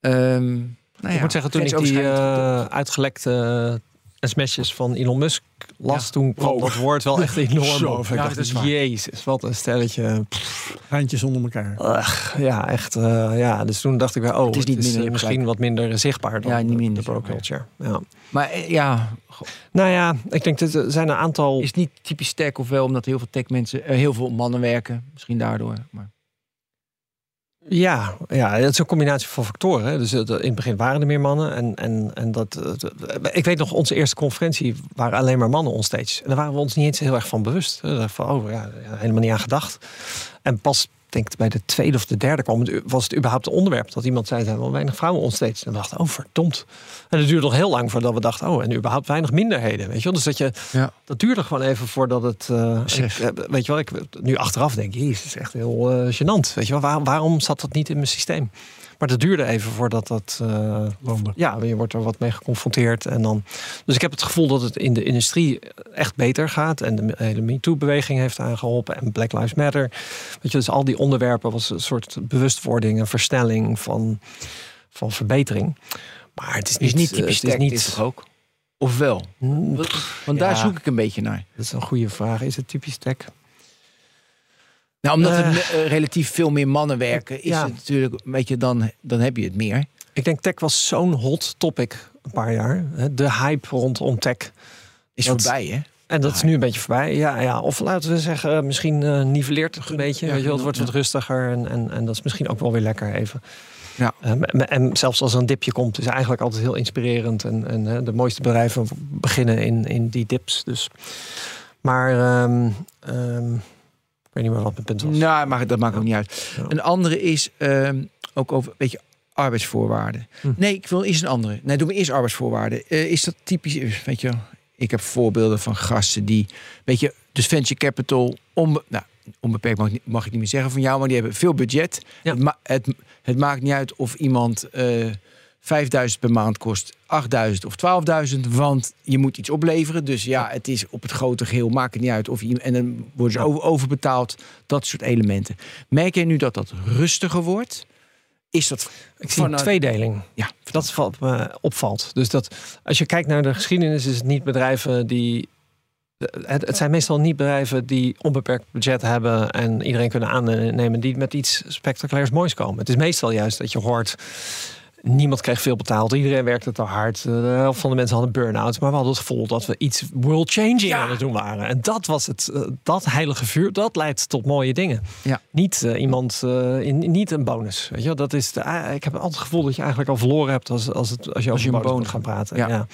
nou ja, ik moet zeggen, toen ik die eh, uitgelekte eh, sms'jes van Elon Musk las, Ja. toen kwam dat woord wel echt enorm Zo. over. Ik Ja, dacht, dat is waar. jezus, wat een stelletje. Handjes onder elkaar. Ugh, ja, echt. eh, ja, dus toen dacht ik weer, oh, Het is niet is minder, eh, hebt misschien wat minder zichtbaar dan Ja, niet de- minder de pro culture. Ja. Maar eh, ja, Nou ja, ik denk dat er zijn een aantal... is niet typisch tech of wel, omdat heel veel tech mensen, heel veel mannen werken. Misschien daardoor. Maar. Ja, ja, het is een combinatie van factoren. Dus het- in het begin waren er meer mannen. En, en, en dat, eh, ik weet nog, onze eerste conferentie waren alleen maar mannen onstage. En daar waren we ons niet eens heel erg van bewust. Van, oh ja, helemaal niet aan gedacht. En pas, denk ik, bij de tweede of de derde kwam was het überhaupt een onderwerp. Dat iemand zei, er zijn wel weinig vrouwen onstage. En we dachten, oh verdomd. En het duurde nog heel lang voordat we dachten, oh, en überhaupt weinig minderheden. Weet je wel? Dus dat je, Ja. dat duurde gewoon even voordat het. Besef. ik, eh, weet je wel, ik nu achteraf denk, jezus, het is echt heel eh, gênant. Weet je wel, Waar- waarom zat dat niet in mijn systeem? Maar dat duurde even voordat dat. eh, Landen. ja, je wordt er wat mee geconfronteerd. En dan, dus ik heb het gevoel dat het in de industrie echt beter gaat. En de hele MeToo-beweging heeft aangeholpen. En Black Lives Matter. Weet je, dus al die onderwerpen was een soort bewustwording, een versnelling van, van verbetering. Maar het is Is niet, niet eh, typisch het is tech, niet, ook? Of wel? Mm, Want daar Ja. zoek ik een beetje naar. Dat is een goede vraag. Is het typisch tech? Nou, omdat er Eh. eh, relatief veel meer mannen werken, is Ja. het natuurlijk, weet je, dan, dan heb je het meer. Ik denk tech was zo'n hot topic een paar jaar. De hype rondom tech. Is Dat- voorbij, hè? En dat is nu een beetje voorbij. Ja, ja. Of laten we zeggen, eh, misschien eh niveleert het een beetje. Ja, weet je, het wordt ja. wat rustiger. En, en, en dat is misschien ook wel weer lekker even. Ja. En- zelfs als er een dipje komt, is eigenlijk altijd heel inspirerend. En, en de mooiste bedrijven beginnen in, in die dips. Dus. Maar ik weet niet meer wat mijn punt was. Nou, maar dat maakt ook niet uit. Ja. Een andere is ehm, ook over, weet je, arbeidsvoorwaarden. Hm. Nee, ik wil eerst een andere. Nee, doen we eerst arbeidsvoorwaarden. Eh, is dat typisch, weet je, ik heb voorbeelden van gasten die, weet je, dus venture capital, onbe, nou, onbeperkt mag, ik niet- mag ik niet meer zeggen van jou, maar die hebben veel budget. Ja. Het, ma- het, het maakt niet uit of iemand eh 5000 per maand kost, 8000 of 12.000, want je moet iets opleveren. Dus ja, het is op het grote geheel, maakt het niet uit of je, en dan worden ze over, overbetaald, dat soort elementen. Merk jij nu dat dat rustiger wordt? Is dat Ik zie een tweedeling. Ja, Dat valt me opvalt. Dus dat als je kijkt naar de geschiedenis, is het niet bedrijven die. Het, het zijn meestal niet bedrijven die onbeperkt budget hebben en iedereen kunnen aannemen die met iets spectaculairs moois komen. Het is meestal juist dat je hoort. Niemand kreeg veel betaald. Iedereen werkte te hard. De helft van de mensen hadden burn-out. Maar we hadden het gevoel dat we iets world-changing Ja. aan het doen waren. En dat was het. eh, Dat heilige vuur, dat leidt tot mooie dingen. Ja. Niet eh, iemand, eh, in, niet een bonus. Weet je, dat is de, ik heb altijd het gevoel dat je eigenlijk al verloren hebt als, als, het, als je over je een bonus gaan praten. Ja. Ja.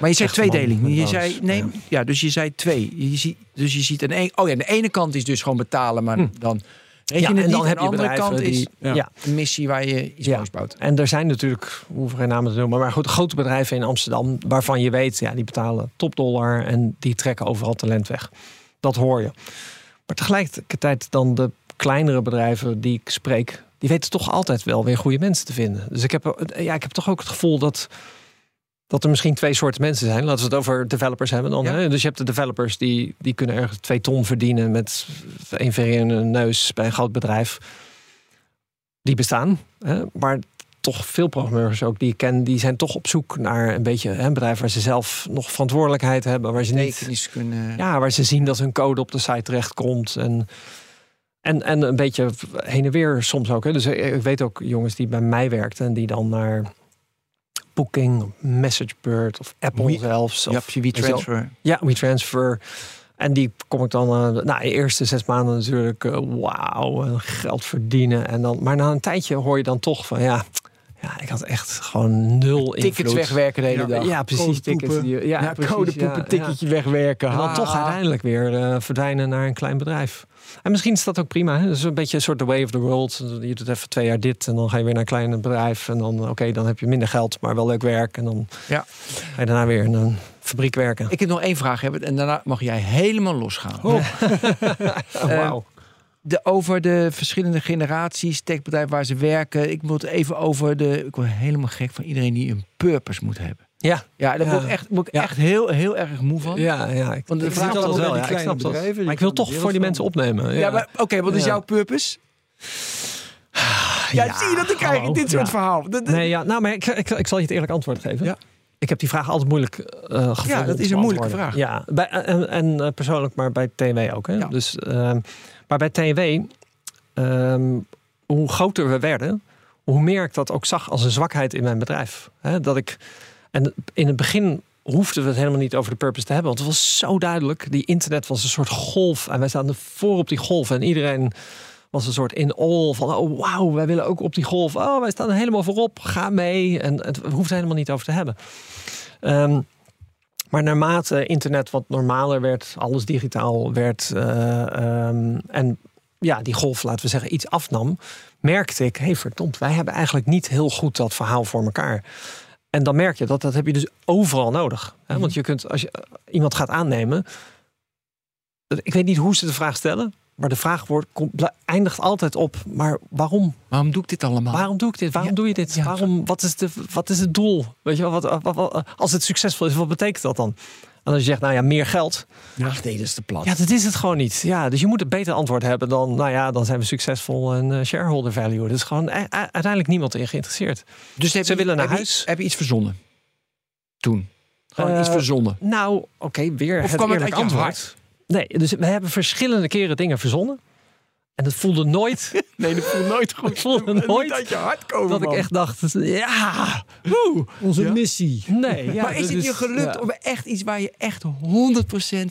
Maar je zei man tweedeling. Je zei, nee, ja. Ja. dus je zei twee. Je ziet, dus je ziet een, een, oh ja, de ene kant is dus gewoon betalen, maar Hm. dan reken Ja, en dan heb de je andere kant is die. ja. ja. een missie waar je iets Ja. moois bouwt. En er zijn natuurlijk, hoeven geen namen te noemen, maar goed, grote bedrijven in Amsterdam waarvan je weet, ja, die betalen topdollar en die trekken overal talent weg. Dat hoor je. Maar tegelijkertijd dan de kleinere bedrijven die ik spreek, die weten toch altijd wel weer goede mensen te vinden. Dus ik heb, ja, ik heb toch ook het gevoel dat, dat er misschien twee soorten mensen zijn. Laten we het over developers hebben dan. Ja. Hè? Dus je hebt de developers die, die kunnen ergens twee ton verdienen met één veer in hun neus bij een groot bedrijf. Die bestaan. Hè? Maar toch veel programmeurs ook die ik ken, die zijn toch op zoek naar een beetje hè, een bedrijf waar ze zelf nog verantwoordelijkheid hebben, waar ze niet kunnen. ja, waar ze zien dat hun code op de site terechtkomt. En, en, en een beetje heen en weer soms ook. Hè. Dus ik weet ook jongens die bij mij werkten en die dan naar Booking, MessageBird of Apple We- zelfs. ja, Of, je wie weet je wel. transfer. ja, WeTransfer. En die kom ik dan, uh, nou, de eerste zes maanden natuurlijk, uh, wauw, geld verdienen. En dan, maar na een tijdje hoor je dan toch van, ja, ja, ik had echt gewoon nul Tickets invloed. wegwerken de hele ja, dag. Ja, precies. Tickets, die, ja, ja, precies, codepoepen, ja, ticketje wegwerken. En dan toch uiteindelijk weer uh, verdwijnen naar een klein bedrijf. En misschien is dat ook prima. Hè? Dat is een beetje een soort the way of the world. Je doet even twee jaar dit en dan ga je weer naar een klein bedrijf. En dan, oké, okay, dan heb je minder geld, maar wel leuk werk. En dan Ja. ga je daarna weer in een fabriek werken. Ik heb nog één vraag hebben en daarna mag jij helemaal losgaan. Oh. Wauw. De, over de verschillende generaties, techbedrijven waar ze werken. Ik moet even over de. Ik word helemaal gek van iedereen die een purpose moet hebben. Ja. Ja, daar Ja. word ik echt, word ik Ja. echt heel, heel erg moe van. Ja, ja. Ik, Want de ik vraag snap dat wel. Ja, ik snap dat. Maar ik wil toch de voor die mensen opnemen. Ja, maar oké, wat is Ja. jouw purpose? Ja, zie je dat? Dan krijg hallo. dit soort Ja. verhaal. Dat- Nee, ja, nou, maar ik, ik, ik zal je het eerlijk antwoord geven. Ja. Ik heb die vraag altijd moeilijk eh gevonden. Ja, dat is een moeilijke vraag. Ja, bij, en, en eh, persoonlijk, maar bij TNW ook. Hè? Ja. Dus, ehm, maar bij TNW, ehm, hoe groter we werden, hoe meer ik dat ook zag als een zwakheid in mijn bedrijf. Dat ik, en in het begin hoefden we het helemaal niet over de purpose te hebben. Want het was zo duidelijk. Die internet was een soort golf. En wij staan voor op die golf. En iedereen was een soort in all van... oh wauw, wij willen ook op die golf. Oh, wij staan helemaal voorop. Ga mee. En het er helemaal niet over te hebben. Ehm, maar naarmate internet wat normaler werd... alles digitaal werd... eh, ehm, en ja, die golf, laten we zeggen, iets afnam... merkte ik, hé hey, verdomd, wij hebben eigenlijk niet heel goed dat verhaal voor elkaar. En dan merk je dat dat heb je dus overal nodig. Hè? Want je kunt, als je eh, iemand gaat aannemen... Ik weet niet hoe ze de vraag stellen... Maar de vraag wordt, komt, eindigt altijd op, maar waarom? Waarom doe ik dit allemaal? Waarom doe ik dit? Waarom Ja, doe je dit? ja. Waarom, wat, is de, wat is het doel? Weet je wel, wat, wat, wat- als het succesvol is, wat betekent dat dan? En als je zegt, nou ja, meer geld. Ach nee, dat is te plat. Ja, dat is het gewoon niet. Ja, dus je moet een beter antwoord hebben dan, nou ja, dan zijn we succesvol en eh, shareholder value. Er is gewoon uiteindelijk niemand in geïnteresseerd. dus heb Ze je- willen naar heb je- huis. heb je iets verzonnen? Toen. Gewoon Eh, iets verzonnen. Nou, oké, weer Of het kwam het uit antwoord. Nee, dus we hebben verschillende keren dingen verzonnen. En het voelde nooit Nee, dat voelt nooit goed. Voelde Dat nooit uit je hart komen, dat ik echt dacht, ja, woe. Onze Ja? missie. Nee, ja, maar is het dus- je gelukt ja. om echt iets waar je echt 100%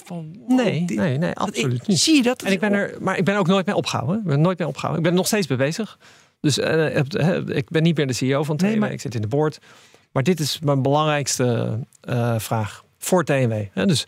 van... wow, Nee, dit- nee, nee, dat absoluut ik- niet. Zie je dat? En ik ben er, maar ik ben ook nooit mee opgehouden. Ik ben nooit mee opgehouden. Ik ben er nog steeds mee bezig. Dus eh, hè, ik ben niet meer de CEO van TNW. Nee, maar- Ik zit in de board. Maar dit is mijn belangrijkste eh, vraag voor TNW. Hè, dus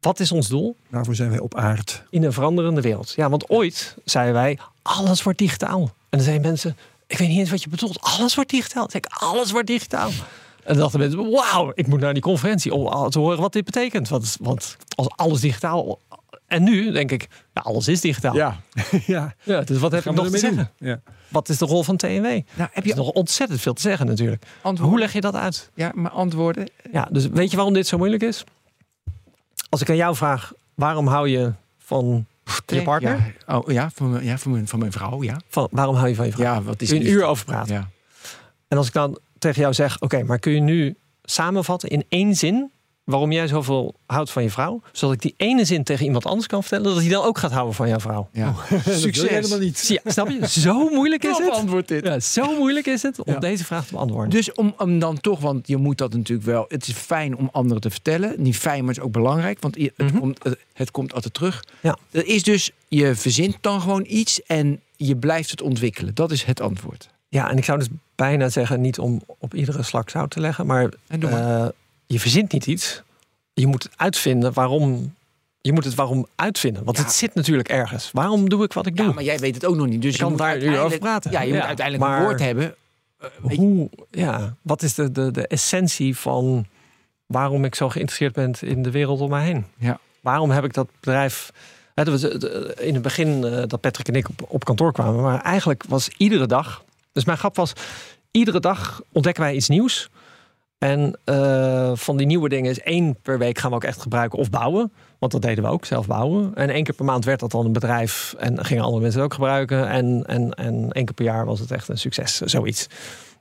wat is ons doel Daarvoor zijn wij op aard. in een veranderende wereld? Ja, want ooit zeiden wij, alles wordt digitaal. En dan zeiden mensen, ik weet niet eens wat je bedoelt. Alles wordt digitaal. Dan zei ik, alles wordt digitaal. En dan dachten mensen, wauw, ik moet naar die conferentie om te horen wat dit betekent. Want, want als alles digitaal... En nu denk ik, ja, alles is digitaal. Ja. ja. Ja, dus wat heb ik nog te zeggen? Ja. Wat is de rol van TNW? Er Nou, heb is je nog ontzettend veel te zeggen natuurlijk. antwoorden? Hoe leg je dat uit? Ja, maar antwoorden. Ja, dus weet je waarom dit zo moeilijk is? Als ik aan jou vraag, waarom hou je van je partner? Ja, oh, ja, van, mijn- ja van, mijn, van mijn vrouw, ja. Van, waarom hou je van je vrouw? Ja, wat is Kun je een uur over praten? Ja. En als ik dan tegen jou zeg, oké, maar kun je nu samenvatten in één zin waarom jij zoveel houdt van je vrouw, zodat ik die ene zin tegen iemand anders kan vertellen, dat hij dan ook gaat houden van jouw vrouw. ja. Je Succes. helemaal niet. Snap je? Zo moeilijk is het. antwoord dit. Ja, zo moeilijk is het om Ja. deze vraag te beantwoorden. Dus om, om dan toch, want je moet dat natuurlijk wel. Het is fijn om anderen te vertellen. Niet fijn, maar het is ook belangrijk. Want het, Mhm. komt, het, het komt altijd terug. Ja. Dat is dus, je verzint dan gewoon iets en je blijft het ontwikkelen. Dat is het antwoord. Ja, en ik zou dus bijna zeggen, niet om op iedere slak zout te leggen, maar, En eh, je verzint niet iets. Je moet uitvinden waarom. Je moet het waarom uitvinden. Want Ja. het zit natuurlijk ergens. Waarom doe ik wat ik doe? ja, maar jij weet het ook nog niet. Dus Ik je kan daar nu over praten. Ja, je moet uiteindelijk maar- een woord hebben. Eh, Hoe, ja, wat is de, de, de essentie van waarom ik zo geïnteresseerd ben in de wereld om mij heen? Ja. Waarom heb ik dat bedrijf. In het begin eh, dat Patrick en ik op kantoor kwamen, maar eigenlijk was iedere dag. Dus mijn grap was: iedere dag ontdekken wij iets nieuws. En eh, van die nieuwe dingen is één per week gaan we ook echt gebruiken of bouwen. Want dat deden we ook, zelf bouwen. En één keer per maand werd dat dan een bedrijf. En gingen andere mensen het ook gebruiken. En, en, en één keer per jaar was het echt een succes, zoiets.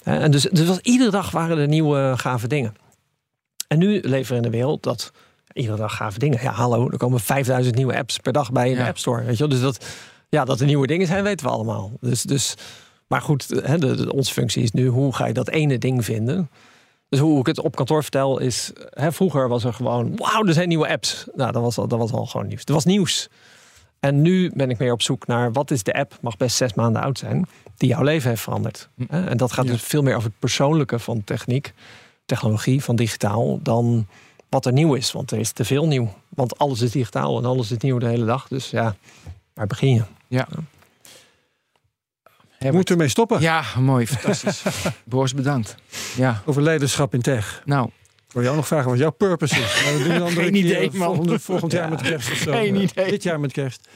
En dus, dus was, iedere dag waren er nieuwe gave dingen. En nu leven we in de wereld dat iedere dag gave dingen. Ja, hallo, er komen 5000 nieuwe apps per dag bij in Ja. de App Store. Weet je wel? Dus dat, ja, dat er nieuwe dingen zijn, weten we allemaal. Dus, dus, maar goed, hè, de, de- onze functie is nu hoe ga je dat ene ding vinden Dus hoe ik het op kantoor vertel is, hè, vroeger was er gewoon, wauw, er zijn nieuwe apps. Nou, dat was, al, dat was al gewoon nieuws. Er was nieuws. En nu ben ik meer op zoek naar wat is de app, mag best zes maanden oud zijn, die jouw leven heeft veranderd. Hè? En dat gaat Ja. dus veel meer over het persoonlijke van techniek, technologie, van digitaal, dan wat er nieuw is. Want er is te veel nieuw. Want alles is digitaal en alles is nieuw de hele dag. Dus ja, waar begin je? We moeten ermee stoppen. Ja, mooi, fantastisch. Boris, bedankt. Ja, Over leiderschap in tech. nou, Ik wil jou nog vragen wat jouw purpose is. Maar dat doen we een andere Geen keer. idee, man. Volgend jaar Ja, met kerst of zo. geen idee. Dit jaar met kerst.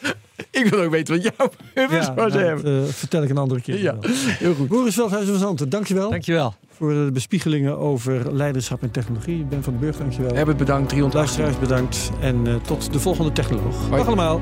ik wil ook weten wat jouw purpose Ja, was nou, hebben. dat, eh, vertel ik een andere keer. Ja, wel. heel goed. Boris Veldhuizen van Zanten, dankjewel Dankjewel. voor de bespiegelingen over leiderschap en technologie. Ben van den Burg, dankjewel. Herbert, bedankt. 318. Luisteraars bedankt en eh, tot de volgende technoloog. Hoi. Dag allemaal.